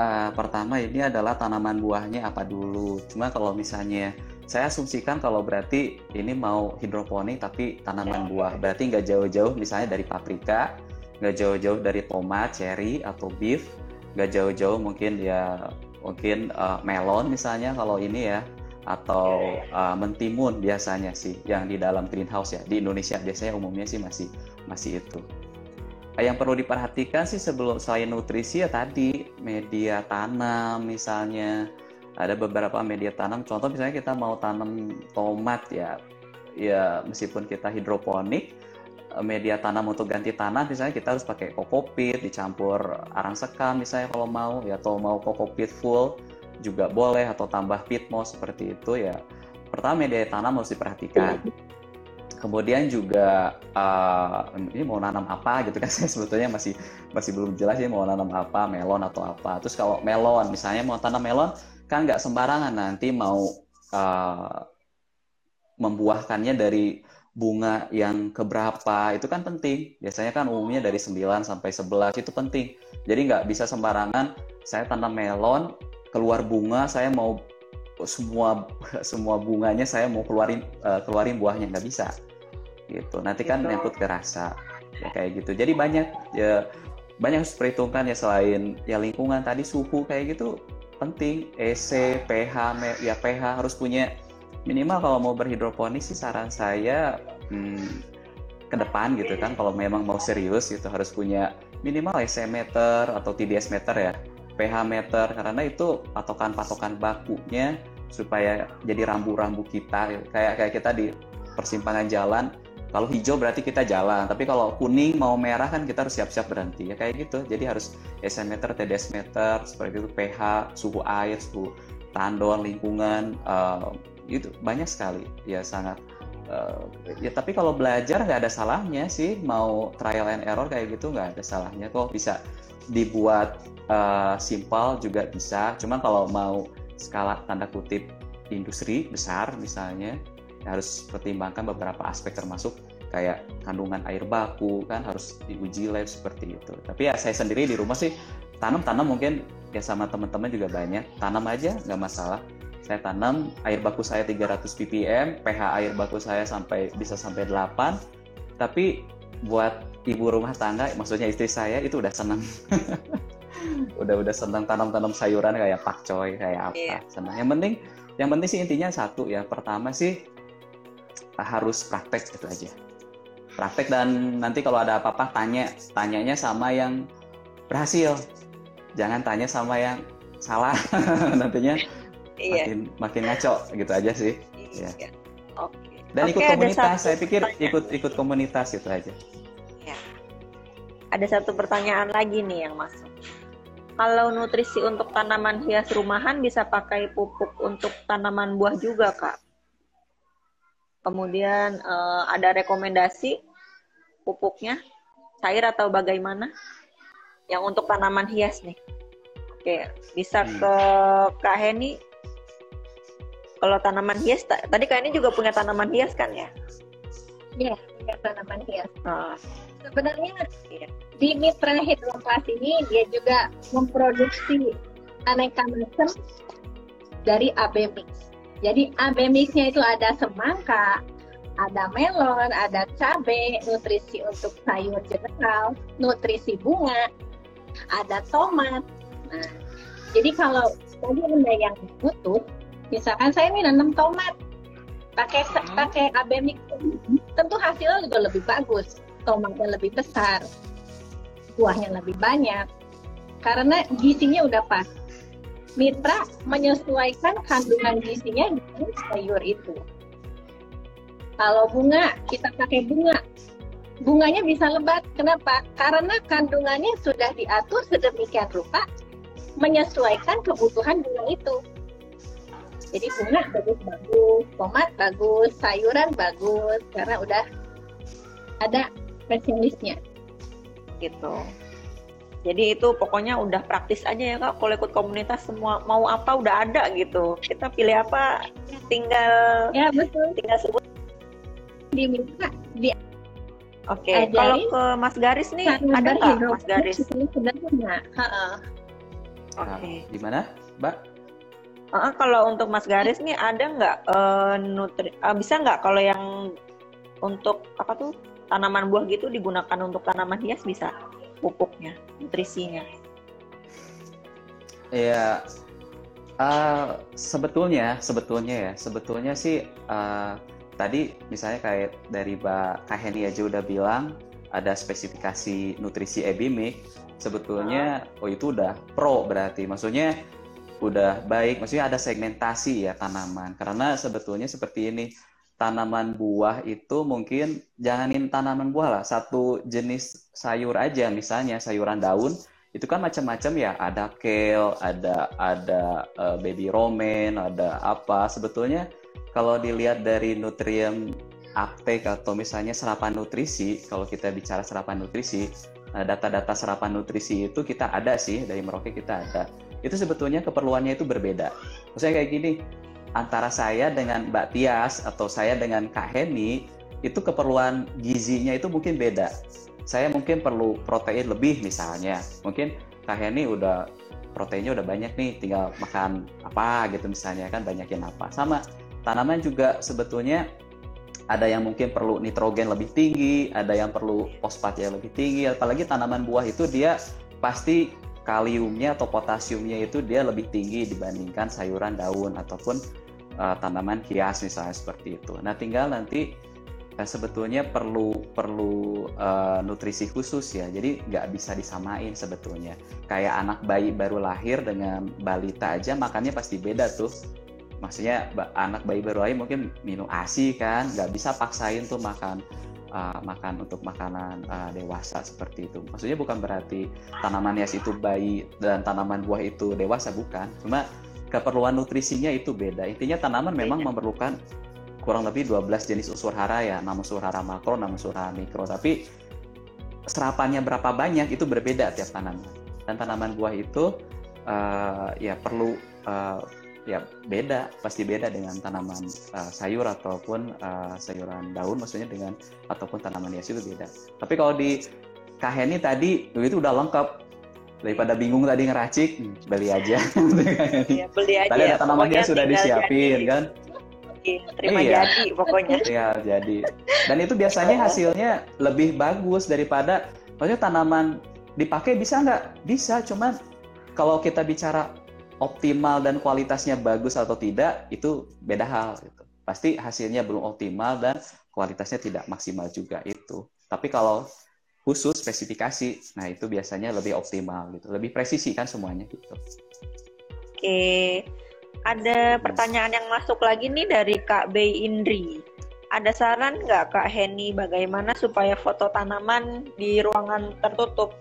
eh, pertama ini adalah tanaman buahnya apa dulu. Cuma kalau misalnya saya asumsikan kalau berarti ini mau hidroponik tapi tanaman buah. Berarti nggak jauh-jauh misalnya dari paprika, nggak jauh-jauh dari tomat, cherry atau beef, nggak jauh-jauh mungkin ya mungkin eh, melon misalnya kalau ini ya atau eh, mentimun biasanya sih yang di dalam greenhouse ya. Di Indonesia biasanya umumnya sih masih masih itu. Eh, Yang perlu diperhatikan sih sebelum selain nutrisi ya tadi media tanam misalnya ada beberapa media tanam. Contoh misalnya kita mau tanam tomat ya ya meskipun kita hidroponik eh, media tanam untuk ganti tanah misalnya kita harus pakai kokopit dicampur arang sekam misalnya kalau mau ya atau mau kokopit full juga boleh atau tambah pit moss seperti itu ya pertama media tanam harus diperhatikan kemudian juga eh, ini mau nanam apa gitu kan saya sebetulnya masih masih belum jelas ya mau nanam apa melon atau apa terus kalau melon misalnya mau tanam melon kan nggak sembarangan nanti mau eh, membuahkannya dari bunga yang keberapa itu kan penting. Biasanya kan umumnya dari 9 sampai 11 itu penting. Jadi nggak bisa sembarangan saya tanam melon keluar bunga saya mau semua semua bunganya saya mau keluarin uh, keluarin buahnya nggak bisa gitu. Nanti kan gitu. nyangkut ke rasa ya kayak gitu. Jadi banyak ya banyak harus perhitungkan ya selain ya lingkungan tadi suhu kayak gitu penting EC, pH, ya pH harus punya minimal kalau mau berhidroponik sih saran saya hmm, ke depan gitu kan kalau memang mau serius itu harus punya minimal EC meter atau TDS meter ya pH meter karena itu patokan-patokan bakunya supaya jadi rambu-rambu kita kayak kayak kita di persimpangan jalan kalau hijau berarti kita jalan, tapi kalau kuning mau merah kan kita harus siap-siap berhenti ya kayak gitu. Jadi harus SN meter, TDS meter, seperti itu pH, suhu air, suhu tandon, lingkungan, uh, itu banyak sekali ya sangat. Uh, ya tapi kalau belajar nggak ada salahnya sih mau trial and error kayak gitu nggak ada salahnya kok bisa dibuat uh, simpel juga bisa. Cuma kalau mau skala tanda kutip industri besar misalnya harus pertimbangkan beberapa aspek termasuk kayak kandungan air baku kan harus diuji lab seperti itu. Tapi ya saya sendiri di rumah sih tanam-tanam mungkin ya sama teman-teman juga banyak. Tanam aja nggak masalah. Saya tanam air baku saya 300 ppm, pH air baku saya sampai bisa sampai 8. Tapi buat ibu rumah tangga, maksudnya istri saya itu udah senang. udah udah senang tanam-tanam sayuran kayak pakcoy kayak apa. Yeah. Senang. Yang penting yang penting sih intinya satu ya. Pertama sih harus praktek itu aja praktek dan nanti kalau ada apa-apa tanya tanyanya sama yang berhasil jangan tanya sama yang salah nantinya iya. makin makin ngaco gitu aja sih iya. ya. oke dan oke, ikut komunitas saya pikir ikut ikut komunitas itu aja ya. ada satu pertanyaan lagi nih yang masuk kalau nutrisi untuk tanaman hias rumahan bisa pakai pupuk untuk tanaman buah juga kak Kemudian uh, ada rekomendasi pupuknya cair atau bagaimana? Yang untuk tanaman hias nih. Oke, bisa hmm. ke Kak Heni. Kalau tanaman hias, tadi Kak Heni juga punya tanaman hias kan ya? Iya, punya tanaman hias. Oh. Sebenarnya ya. di mitra hidropas ini dia juga memproduksi aneka macam dari AB mix jadi AB mixnya itu ada semangka, ada melon, ada cabai, nutrisi untuk sayur general, nutrisi bunga, ada tomat. Nah, jadi kalau tadi anda yang butuh, misalkan saya ini nanam tomat, pakai hmm. pakai AB mix, tentu hasilnya juga lebih bagus, tomatnya lebih besar, buahnya lebih banyak, karena gizinya udah pas mitra menyesuaikan kandungan gizinya dengan sayur itu. Kalau bunga, kita pakai bunga. Bunganya bisa lebat. Kenapa? Karena kandungannya sudah diatur sedemikian rupa menyesuaikan kebutuhan bunga itu. Jadi bunga bagus-bagus, tomat bagus, sayuran bagus, karena udah ada spesialisnya. Gitu. Jadi itu pokoknya udah praktis aja ya kak. Kalau ikut komunitas semua mau apa udah ada gitu. Kita pilih apa tinggal ya betul. Tinggal sebut. Diminta di Oke, okay. kalau ke Mas Garis nih ada nggak Mas Garis? Sederhana. Oke. Okay. Di mana, Mbak? Uh, kalau untuk Mas Garis nih ada nggak uh, nutri? Uh, bisa nggak kalau yang untuk apa tuh tanaman buah gitu digunakan untuk tanaman hias bisa? pupuknya, nutrisinya? Ya, uh, sebetulnya, sebetulnya ya, sebetulnya sih uh, tadi misalnya kayak dari Mbak Kaheni aja udah bilang ada spesifikasi nutrisi ebimik, sebetulnya oh itu udah pro berarti, maksudnya udah baik, maksudnya ada segmentasi ya tanaman, karena sebetulnya seperti ini tanaman buah itu mungkin janganin tanaman buah lah. Satu jenis sayur aja misalnya sayuran daun itu kan macam-macam ya. Ada kale ada ada uh, baby romaine ada apa. Sebetulnya kalau dilihat dari nutrien uptake atau misalnya serapan nutrisi kalau kita bicara serapan nutrisi nah data-data serapan nutrisi itu kita ada sih dari Merauke kita ada itu sebetulnya keperluannya itu berbeda maksudnya kayak gini antara saya dengan Mbak Tias atau saya dengan Kak Heni itu keperluan gizinya itu mungkin beda. Saya mungkin perlu protein lebih misalnya. Mungkin Kak Heni udah proteinnya udah banyak nih, tinggal makan apa gitu misalnya kan banyakin apa. Sama tanaman juga sebetulnya ada yang mungkin perlu nitrogen lebih tinggi, ada yang perlu fosfat yang lebih tinggi, apalagi tanaman buah itu dia pasti kaliumnya atau potasiumnya itu dia lebih tinggi dibandingkan sayuran daun ataupun uh, tanaman hias misalnya seperti itu. Nah, tinggal nanti uh, sebetulnya perlu perlu uh, nutrisi khusus ya. Jadi nggak bisa disamain sebetulnya. Kayak anak bayi baru lahir dengan balita aja makannya pasti beda tuh maksudnya anak bayi baru lahir mungkin minum asi kan nggak bisa paksain tuh makan uh, makan untuk makanan uh, dewasa seperti itu. Maksudnya bukan berarti tanaman hias itu bayi dan tanaman buah itu dewasa bukan. Cuma keperluan nutrisinya itu beda. Intinya tanaman memang memerlukan kurang lebih 12 jenis unsur hara ya. Nama unsur hara makro nama unsur hara mikro. Tapi serapannya berapa banyak itu berbeda tiap tanaman. Dan tanaman buah itu uh, ya perlu uh, ya beda pasti beda dengan tanaman uh, sayur ataupun uh, sayuran daun maksudnya dengan ataupun tanaman hias itu beda. Tapi kalau di kaheni tadi itu udah lengkap. Daripada bingung tadi ngeracik beli aja. Ya, beli aja. Tadi ada tanaman hias sudah disiapin jadi. kan? Terima iya. jadi pokoknya. Iya jadi. Dan itu biasanya hasilnya lebih bagus daripada maksudnya tanaman dipakai bisa nggak? Bisa cuman kalau kita bicara optimal dan kualitasnya bagus atau tidak itu beda hal gitu. Pasti hasilnya belum optimal dan kualitasnya tidak maksimal juga itu. Tapi kalau khusus spesifikasi, nah itu biasanya lebih optimal gitu, lebih presisi kan semuanya gitu. Oke, ada pertanyaan yang masuk lagi nih dari Kak Bey Indri. Ada saran nggak Kak Heni bagaimana supaya foto tanaman di ruangan tertutup?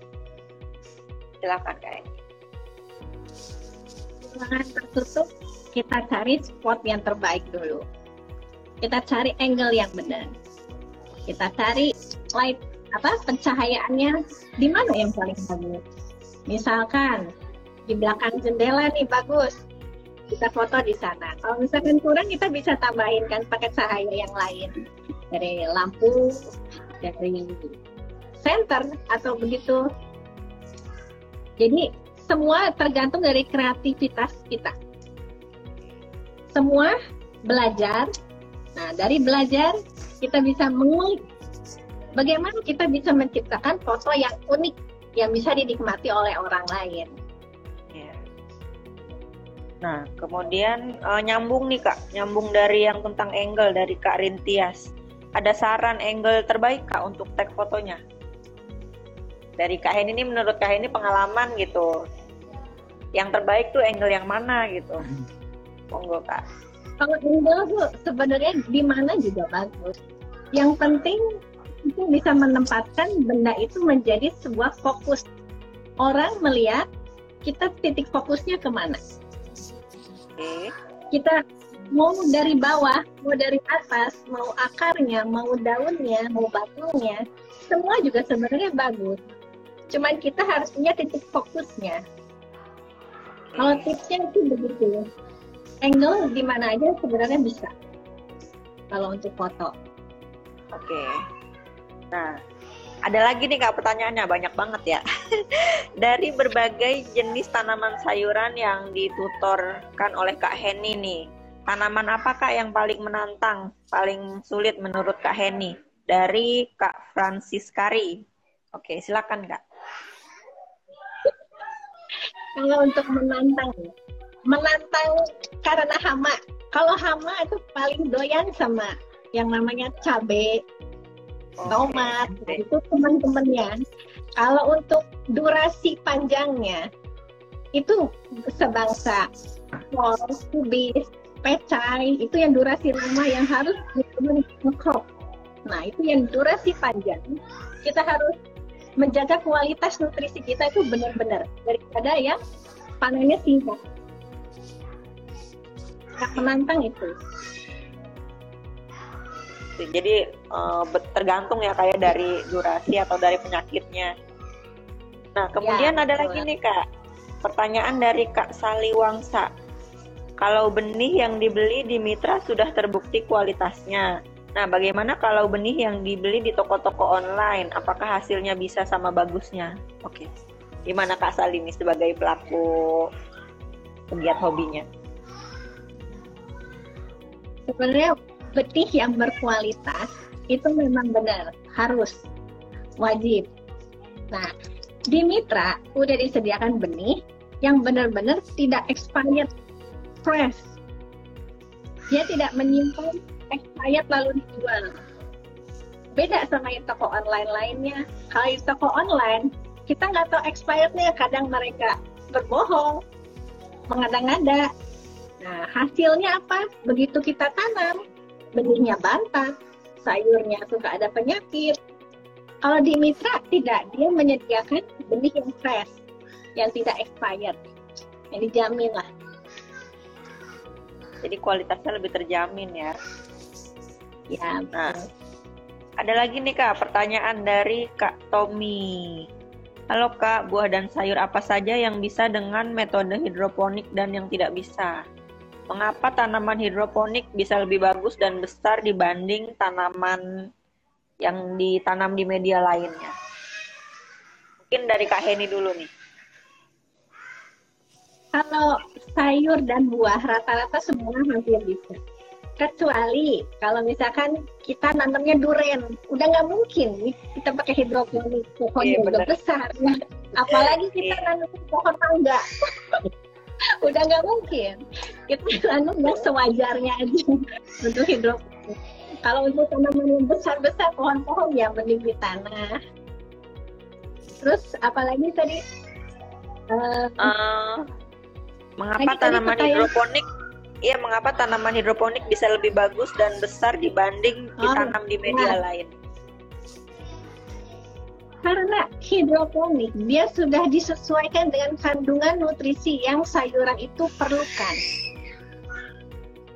Silakan Kak Heni ruangan tertutup, kita cari spot yang terbaik dulu. Kita cari angle yang benar. Kita cari light apa pencahayaannya di mana yang paling bagus. Misalkan di belakang jendela nih bagus, kita foto di sana. Kalau misalkan kurang kita bisa tambahin kan pakai cahaya yang lain dari lampu, dari center atau begitu. Jadi semua tergantung dari kreativitas kita. Semua belajar. Nah, dari belajar kita bisa mengulik bagaimana kita bisa menciptakan foto yang unik yang bisa dinikmati oleh orang lain. Ya. Nah, kemudian uh, nyambung nih Kak, nyambung dari yang tentang angle dari Kak Rintias. Ada saran angle terbaik Kak untuk tag fotonya? Dari Kak Hen ini menurut Kak Hen ini pengalaman gitu yang terbaik tuh angle yang mana gitu. Monggo kak. Kalau angle tuh sebenarnya di mana juga bagus. Yang penting itu bisa menempatkan benda itu menjadi sebuah fokus. Orang melihat kita titik fokusnya ke mana okay. kita mau dari bawah mau dari atas mau akarnya mau daunnya mau batangnya semua juga sebenarnya bagus. Cuman kita harus punya titik fokusnya kalau tipsnya itu begitu. Angle di mana aja sebenarnya bisa. Kalau untuk foto. Oke. Nah, ada lagi nih kak pertanyaannya banyak banget ya. Dari berbagai jenis tanaman sayuran yang ditutorkan oleh Kak Heni nih, tanaman apa kak yang paling menantang, paling sulit menurut Kak Heni? Dari Kak Franciscari. Oke, silakan kak kalau untuk menantang. Menantang karena hama. Kalau hama itu paling doyan sama yang namanya cabe tomat okay. itu teman-temannya. Kalau untuk durasi panjangnya itu sebangsa. Kol, kubis, pecai itu yang durasi lama yang harus ngekrop. Nah itu yang durasi panjang. Kita harus menjaga kualitas nutrisi kita itu benar-benar daripada yang panennya singkat. Yang menantang itu. Jadi uh, tergantung ya kayak dari durasi atau dari penyakitnya. Nah kemudian ya, ada betul. lagi nih kak, pertanyaan dari kak Sali Wangsa. Kalau benih yang dibeli di Mitra sudah terbukti kualitasnya, Nah, bagaimana kalau benih yang dibeli di toko-toko online? Apakah hasilnya bisa sama bagusnya? Oke. Gimana Kak Salini sebagai pelaku pegiat hobinya? Sebenarnya benih yang berkualitas itu memang benar harus wajib. Nah, di Mitra udah disediakan benih yang benar-benar tidak expired fresh. Dia tidak menyimpan expired lalu dijual. Beda sama yang toko online lainnya. Kalau di toko online, kita nggak tahu expirednya. Kadang mereka berbohong, mengada-ngada. Nah, hasilnya apa? Begitu kita tanam, benihnya bantat, sayurnya suka ada penyakit. Kalau di Mitra tidak, dia menyediakan benih yang fresh, yang tidak expired, yang dijamin lah. Jadi kualitasnya lebih terjamin ya. Ya, Nah, ada lagi nih Kak, pertanyaan dari Kak Tommy. Halo Kak, buah dan sayur apa saja yang bisa dengan metode hidroponik dan yang tidak bisa? Mengapa tanaman hidroponik bisa lebih bagus dan besar dibanding tanaman yang ditanam di media lainnya? Mungkin dari Kak Heni dulu nih. kalau sayur dan buah rata-rata semua hampir bisa. Kecuali kalau misalkan kita nanamnya duren, udah nggak mungkin kita pakai hidroponik, pohonnya Iya, udah besar. Nah, apalagi kita Iya. nanam pohon mangga, udah nggak mungkin. Kita nanam yang sewajarnya aja untuk hidroponik. Kalau untuk tanaman yang besar-besar, pohon-pohon ya mending di tanah. Terus apalagi tadi? Eh, Eh, mengapa tanaman hidroponik Iya, mengapa tanaman hidroponik bisa lebih bagus dan besar dibanding Oh, ditanam di media nah. lain? Karena hidroponik dia sudah disesuaikan dengan kandungan nutrisi yang sayuran itu perlukan.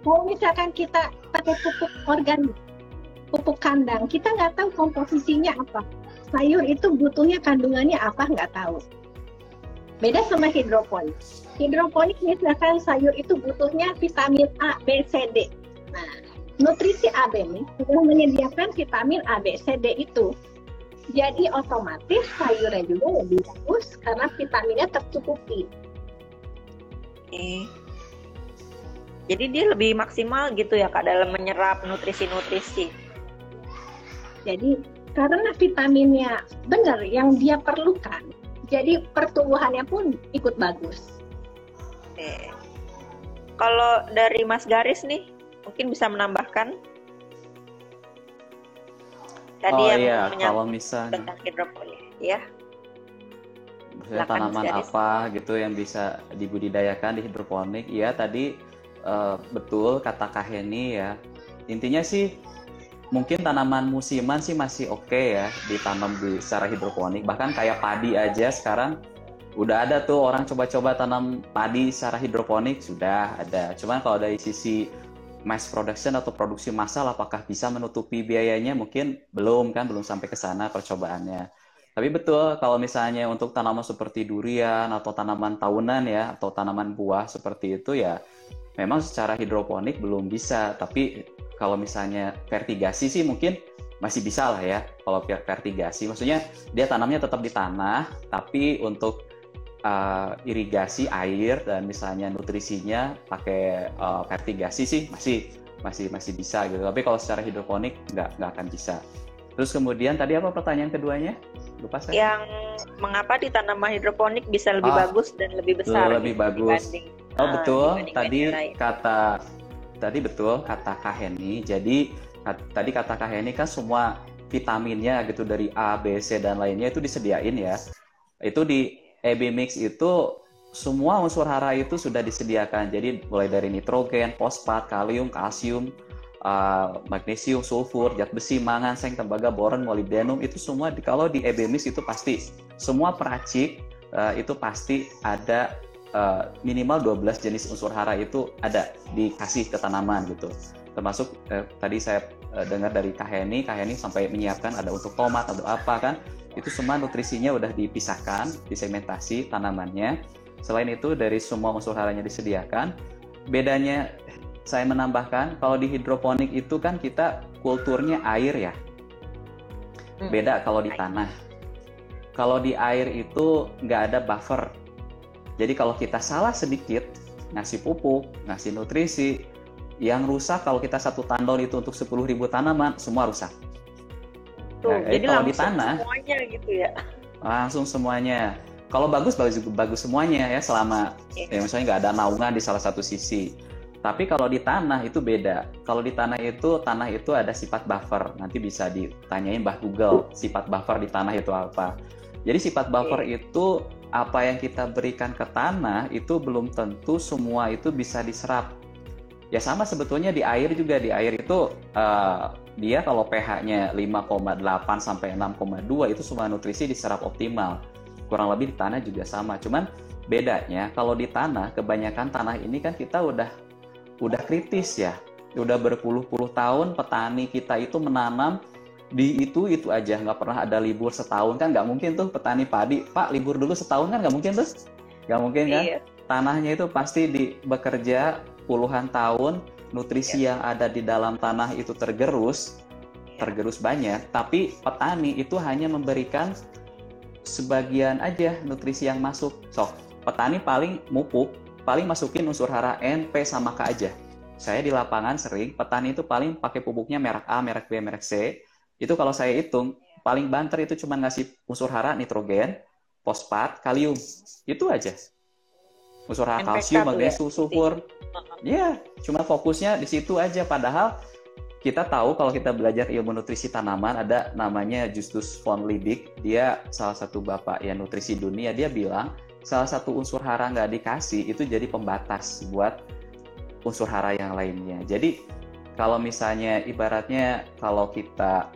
Kalau misalkan kita pakai pupuk organik, pupuk kandang, kita nggak tahu komposisinya apa. Sayur itu butuhnya kandungannya apa nggak tahu. Beda sama hidroponik. Hidroponik misalkan sayur itu butuhnya vitamin A, B, C, D. Nah, nutrisi AB ini sudah menyediakan vitamin A, B, C, D itu. Jadi otomatis sayurnya juga lebih bagus karena vitaminnya tercukupi. Oke. Jadi dia lebih maksimal gitu ya kak dalam menyerap nutrisi-nutrisi. Jadi karena vitaminnya benar yang dia perlukan, jadi pertumbuhannya pun ikut bagus. Oke. Kalau dari Mas Garis nih, mungkin bisa menambahkan tadi oh yang iya, kalau misalnya tentang hidroponik, ya. Maksudnya Silakan, tanaman apa gitu yang bisa dibudidayakan di hidroponik? Iya tadi eh, betul kata Kak Heni ya. Intinya sih mungkin tanaman musiman sih masih oke ya ditanam di secara hidroponik. Bahkan kayak padi aja sekarang udah ada tuh orang coba-coba tanam padi secara hidroponik sudah ada. Cuman kalau dari sisi mass production atau produksi massal apakah bisa menutupi biayanya mungkin belum kan belum sampai ke sana percobaannya. Tapi betul kalau misalnya untuk tanaman seperti durian atau tanaman tahunan ya atau tanaman buah seperti itu ya memang secara hidroponik belum bisa. Tapi kalau misalnya vertigasi sih mungkin masih bisa lah ya kalau ver- vertigasi. Maksudnya dia tanamnya tetap di tanah tapi untuk uh, irigasi air dan misalnya nutrisinya pakai uh, vertigasi sih masih masih masih bisa gitu. Tapi kalau secara hidroponik nggak nggak akan bisa. Terus kemudian tadi apa pertanyaan keduanya? Lupa saya. Yang mengapa di tanaman hidroponik bisa lebih Ah, bagus dan lebih besar lebih gitu bagus. dibanding Oh ah, betul, dibanding tadi kata tadi betul kata Kak Heni. Jadi tadi kata Kak Heni kan semua vitaminnya gitu dari A, B, C dan lainnya itu disediain ya. Itu di EB Mix itu semua unsur hara itu sudah disediakan. Jadi mulai dari nitrogen, fosfat, kalium, kalsium, uh, magnesium, sulfur, zat besi, mangan, seng, tembaga, boron, molybdenum itu semua di, kalau di EB Mix itu pasti semua peracik uh, itu pasti ada uh, minimal 12 jenis unsur hara itu ada dikasih ke tanaman gitu. Termasuk eh, tadi saya eh, dengar dari Kak Heni, Kak Heni sampai menyiapkan ada untuk tomat atau apa kan, itu semua nutrisinya udah dipisahkan, disegmentasi tanamannya. Selain itu dari semua unsur haranya disediakan, bedanya saya menambahkan kalau di hidroponik itu kan kita kulturnya air ya. Hmm. Beda kalau di tanah. Kalau di air itu nggak ada buffer. Jadi kalau kita salah sedikit ngasih pupuk, ngasih nutrisi, yang rusak kalau kita satu tandon itu untuk 10.000 tanaman semua rusak. Tuh, Nah, jadi kalau di tanah- semuanya gitu ya. Langsung semuanya. Kalau bagus bagus bagus semuanya ya selama Iya. ya misalnya nggak ada naungan di salah satu sisi. Tapi kalau di tanah itu beda. Kalau di tanah itu tanah itu ada sifat buffer. Nanti bisa ditanyain Mbah Google sifat buffer di tanah itu apa. Jadi sifat buffer itu apa yang kita berikan ke tanah itu belum tentu semua itu bisa diserap. Ya sama sebetulnya di air juga di air itu eh, dia kalau pH-nya 5,8 sampai 6,2 itu semua nutrisi diserap optimal. Kurang lebih di tanah juga sama. Cuman bedanya kalau di tanah kebanyakan tanah ini kan kita udah udah kritis ya. Udah berpuluh-puluh tahun petani kita itu menanam di itu itu aja nggak pernah ada libur setahun kan nggak mungkin tuh petani padi pak libur dulu setahun kan nggak mungkin tuh nggak mungkin kan Iya. tanahnya itu pasti di bekerja puluhan tahun nutrisi yang ada di dalam tanah itu tergerus tergerus banyak tapi petani itu hanya memberikan sebagian aja nutrisi yang masuk. So petani paling mupuk paling masukin unsur hara N, P sama K aja. Saya di lapangan sering petani itu paling pakai pupuknya merek A, merek B, merek C. Itu kalau saya hitung paling banter itu cuma ngasih unsur hara nitrogen, fosfat, kalium. Itu aja. Unsur hara NPK kalsium, ya, magnesium, sulfur Ya, cuma fokusnya di situ aja. Padahal kita tahu kalau kita belajar ilmu nutrisi tanaman ada namanya Justus von Liebig. Dia salah satu bapak ya nutrisi dunia. Dia bilang salah satu unsur hara nggak dikasih itu jadi pembatas buat unsur hara yang lainnya. Jadi kalau misalnya ibaratnya kalau kita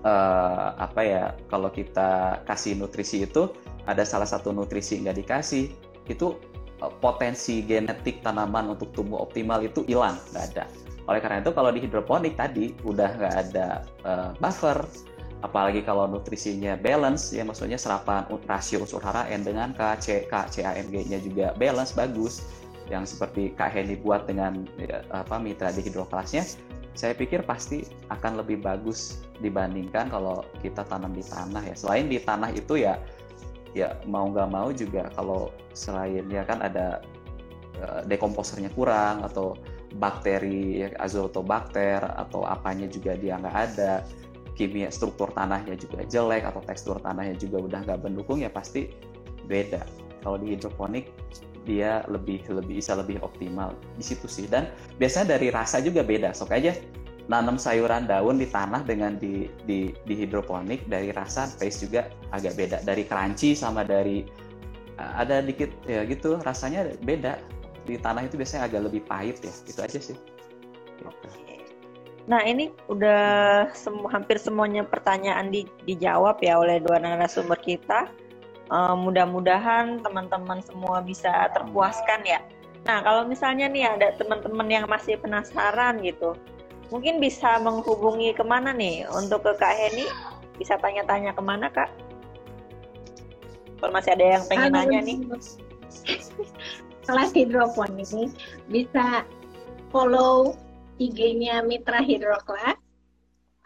eh, apa ya kalau kita kasih nutrisi itu ada salah satu nutrisi nggak dikasih itu potensi genetik tanaman untuk tumbuh optimal itu hilang nggak ada. Oleh karena itu kalau di hidroponik tadi udah nggak ada eh, buffer. Apalagi kalau nutrisinya balance ya maksudnya serapan rasio unsur N dengan K, C, K, CAMG-nya juga balance bagus. Yang seperti Kak Henny buat dengan ya, apa mitra di hidroklasnya saya pikir pasti akan lebih bagus dibandingkan kalau kita tanam di tanah ya. Selain di tanah itu ya ya mau nggak mau juga kalau selain ya kan ada eh, dekomposernya kurang atau bakteri ya, azotobakter atau apanya juga dia nggak ada kimia struktur tanahnya juga jelek atau tekstur tanahnya juga udah nggak mendukung ya pasti beda. Kalau di hidroponik dia lebih lebih bisa lebih optimal di situ sih. Dan biasanya dari rasa juga beda sok aja nanam sayuran daun di tanah dengan di di di hidroponik dari rasa taste juga agak beda dari crunchy sama dari uh, ada dikit ya gitu rasanya beda di tanah itu biasanya agak lebih pahit ya itu aja sih. Nah ini udah semu- hampir semuanya pertanyaan di- dijawab ya oleh dua narasumber kita. Eh, mudah-mudahan teman-teman semua bisa terpuaskan ya. Nah kalau misalnya nih ada teman-teman yang masih penasaran gitu, mungkin bisa menghubungi ke mana nih? Untuk ke Kak Heni? Bisa tanya-tanya ke mana Kak? Kalau masih ada yang pengen Halo, nanya nih. kelas hidroponik bisa follow IG-nya Mitra Hidroklas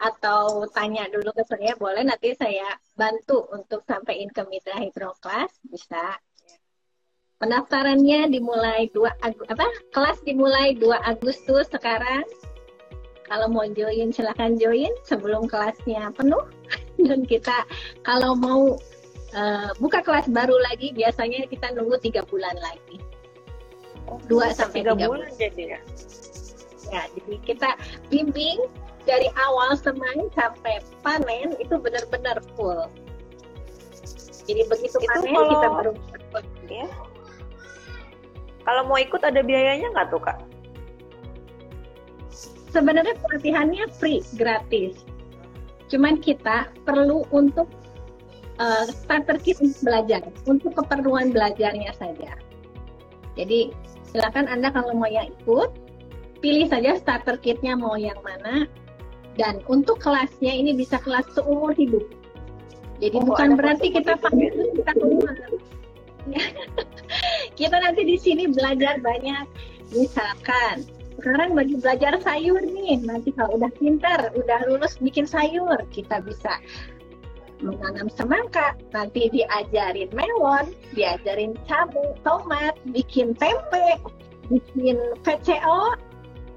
atau tanya dulu ke saya. Boleh nanti saya bantu untuk sampaikan ke Mitra Hidroklas bisa. Pendaftarannya dimulai 2 Agu- apa? Kelas dimulai 2 Agustus sekarang kalau mau join silahkan join sebelum kelasnya penuh dan kita kalau mau eh, buka kelas baru lagi biasanya kita nunggu tiga bulan lagi Dua sampai tiga tiga bulan jadi ya. ya jadi kita bimbing dari awal semai sampai panen itu benar-benar full jadi begitu Itu panen kalau- kita baru Ya. Kalau mau ikut ada biayanya nggak tuh Kak? Sebenarnya pelatihannya free gratis. Cuman kita perlu untuk eh, starter kit untuk belajar untuk keperluan belajarnya saja. Jadi silakan anda kalau mau yang ikut pilih saja starter kitnya mau yang mana. Dan untuk kelasnya ini bisa kelas seumur hidup. Jadi Oh, bukan berarti kita panggil kita keluar. Kita nanti di sini belajar banyak. Misalkan sekarang bagi belajar sayur nih, nanti kalau udah pintar, udah lulus bikin sayur, kita bisa menanam semangka, nanti diajarin melon, diajarin cabai, tomat, bikin tempe, bikin PCO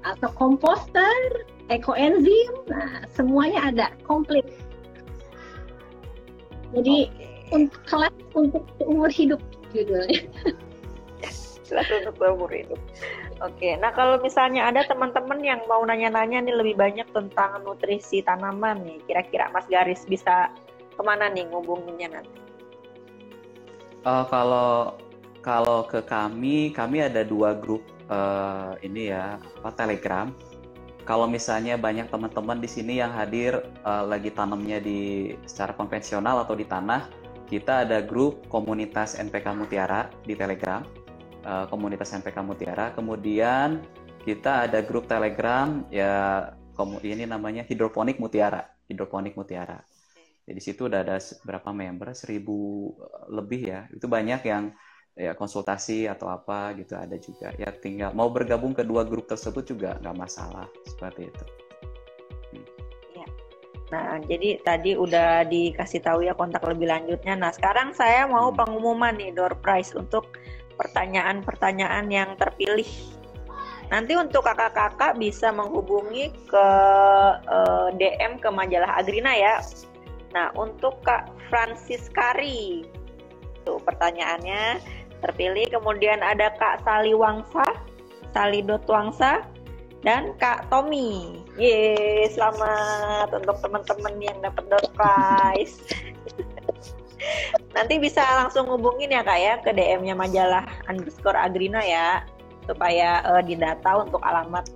atau komposter, ekoenzim, nah semuanya ada komplit. Jadi Oke. untuk kelas untuk umur hidup judulnya. Kelas untuk seumur hidup. Oke, nah kalau misalnya ada teman-teman yang mau nanya-nanya nih lebih banyak tentang nutrisi tanaman nih, kira-kira Mas Garis bisa ke mana nih ngubunginnya nanti? Eh, kalau kalau ke kami, kami ada dua grup eh, ini ya, apa Telegram. Kalau misalnya banyak teman-teman di sini yang hadir eh, lagi tanamnya di secara konvensional atau di tanah, kita ada grup komunitas NPK Mutiara di Telegram, eh, komunitas NPK Mutiara. Kemudian kita ada grup Telegram ya, ini namanya Hidroponik Mutiara, Hidroponik Mutiara. Jadi di situ udah ada berapa member, seribu eh, lebih ya. Itu banyak yang ya konsultasi atau apa gitu ada juga. Ya tinggal mau bergabung ke dua grup tersebut juga nggak masalah seperti itu. Nah, jadi tadi udah dikasih tahu ya kontak lebih lanjutnya. Nah, sekarang saya mau Hmm. pengumuman nih door prize untuk pertanyaan-pertanyaan yang terpilih. Nanti untuk kakak-kakak bisa menghubungi ke eh, DM ke majalah Agrina ya. Nah, untuk Kak Francis Kari, tuh pertanyaannya terpilih. Kemudian ada Kak Sali Wangsa, Sali Dot Wangsa, dan Kak Tommy. Yeay, selamat untuk teman-teman yang dapat door prize. Nanti bisa langsung hubungin ya Kak ya ke DM-nya majalah underscore Agrina ya supaya eh, didata untuk alamat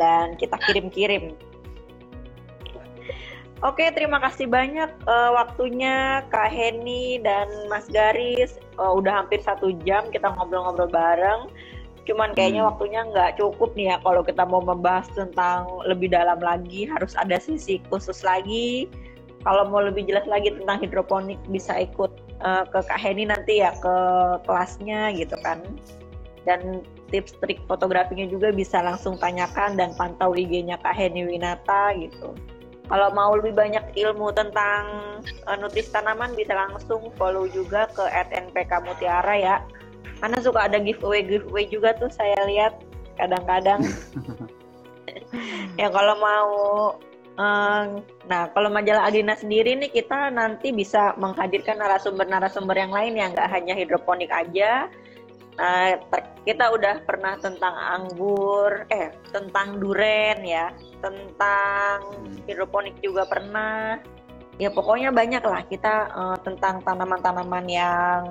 dan kita kirim-kirim. Oke, terima kasih banyak eh, waktunya Kak Heni dan Mas Garis. Eh, udah hampir satu jam kita ngobrol-ngobrol bareng. Cuman kayaknya Hmm. waktunya nggak cukup nih ya kalau kita mau membahas tentang lebih dalam lagi harus ada sisi khusus lagi. Kalau mau lebih jelas lagi tentang hidroponik bisa ikut eh, ke Kak Heni nanti ya ke kelasnya gitu kan. Dan tips trik fotografinya juga bisa langsung tanyakan dan pantau IG-nya Kak Heni Winata gitu. Kalau mau lebih banyak ilmu tentang eh, nutrisi tanaman bisa langsung follow juga ke @npk Mutiara ya. Karena suka ada giveaway giveaway juga tuh saya lihat kadang-kadang. ya kalau mau nah kalau majalah Agrina sendiri nih kita nanti bisa menghadirkan narasumber-narasumber yang lain yang nggak hanya hidroponik aja. Nah, kita udah pernah tentang anggur, eh tentang duren ya, tentang hidroponik juga pernah. Ya pokoknya banyak lah kita eh, tentang tanaman-tanaman yang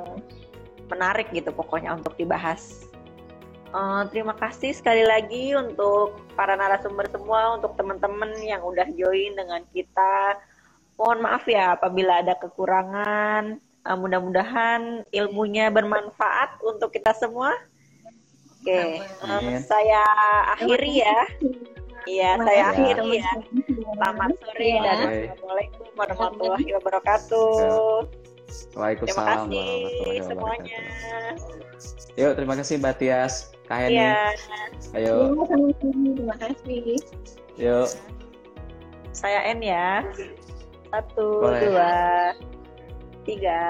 menarik gitu pokoknya untuk dibahas. Eh, terima kasih sekali lagi untuk para narasumber semua, untuk teman-teman yang udah join dengan kita. Mohon maaf ya apabila ada kekurangan. Eh, mudah-mudahan ilmunya bermanfaat untuk kita semua. Oke, eh, Amin. saya akhiri ya. Iya, saya kasih, akhiri ya. Selamat sore dan Oke. assalamualaikum warahmatullahi wabarakatuh. Terima Waalaikumsalam kasih warahmatullahi semuanya. wabarakatuh. Yuk, terima kasih Mbak Tias, Kak Heni. Iya, Ayo, Iya. Terima kasih. yuk. saya N ya. Satu, Boleh. dua, tiga.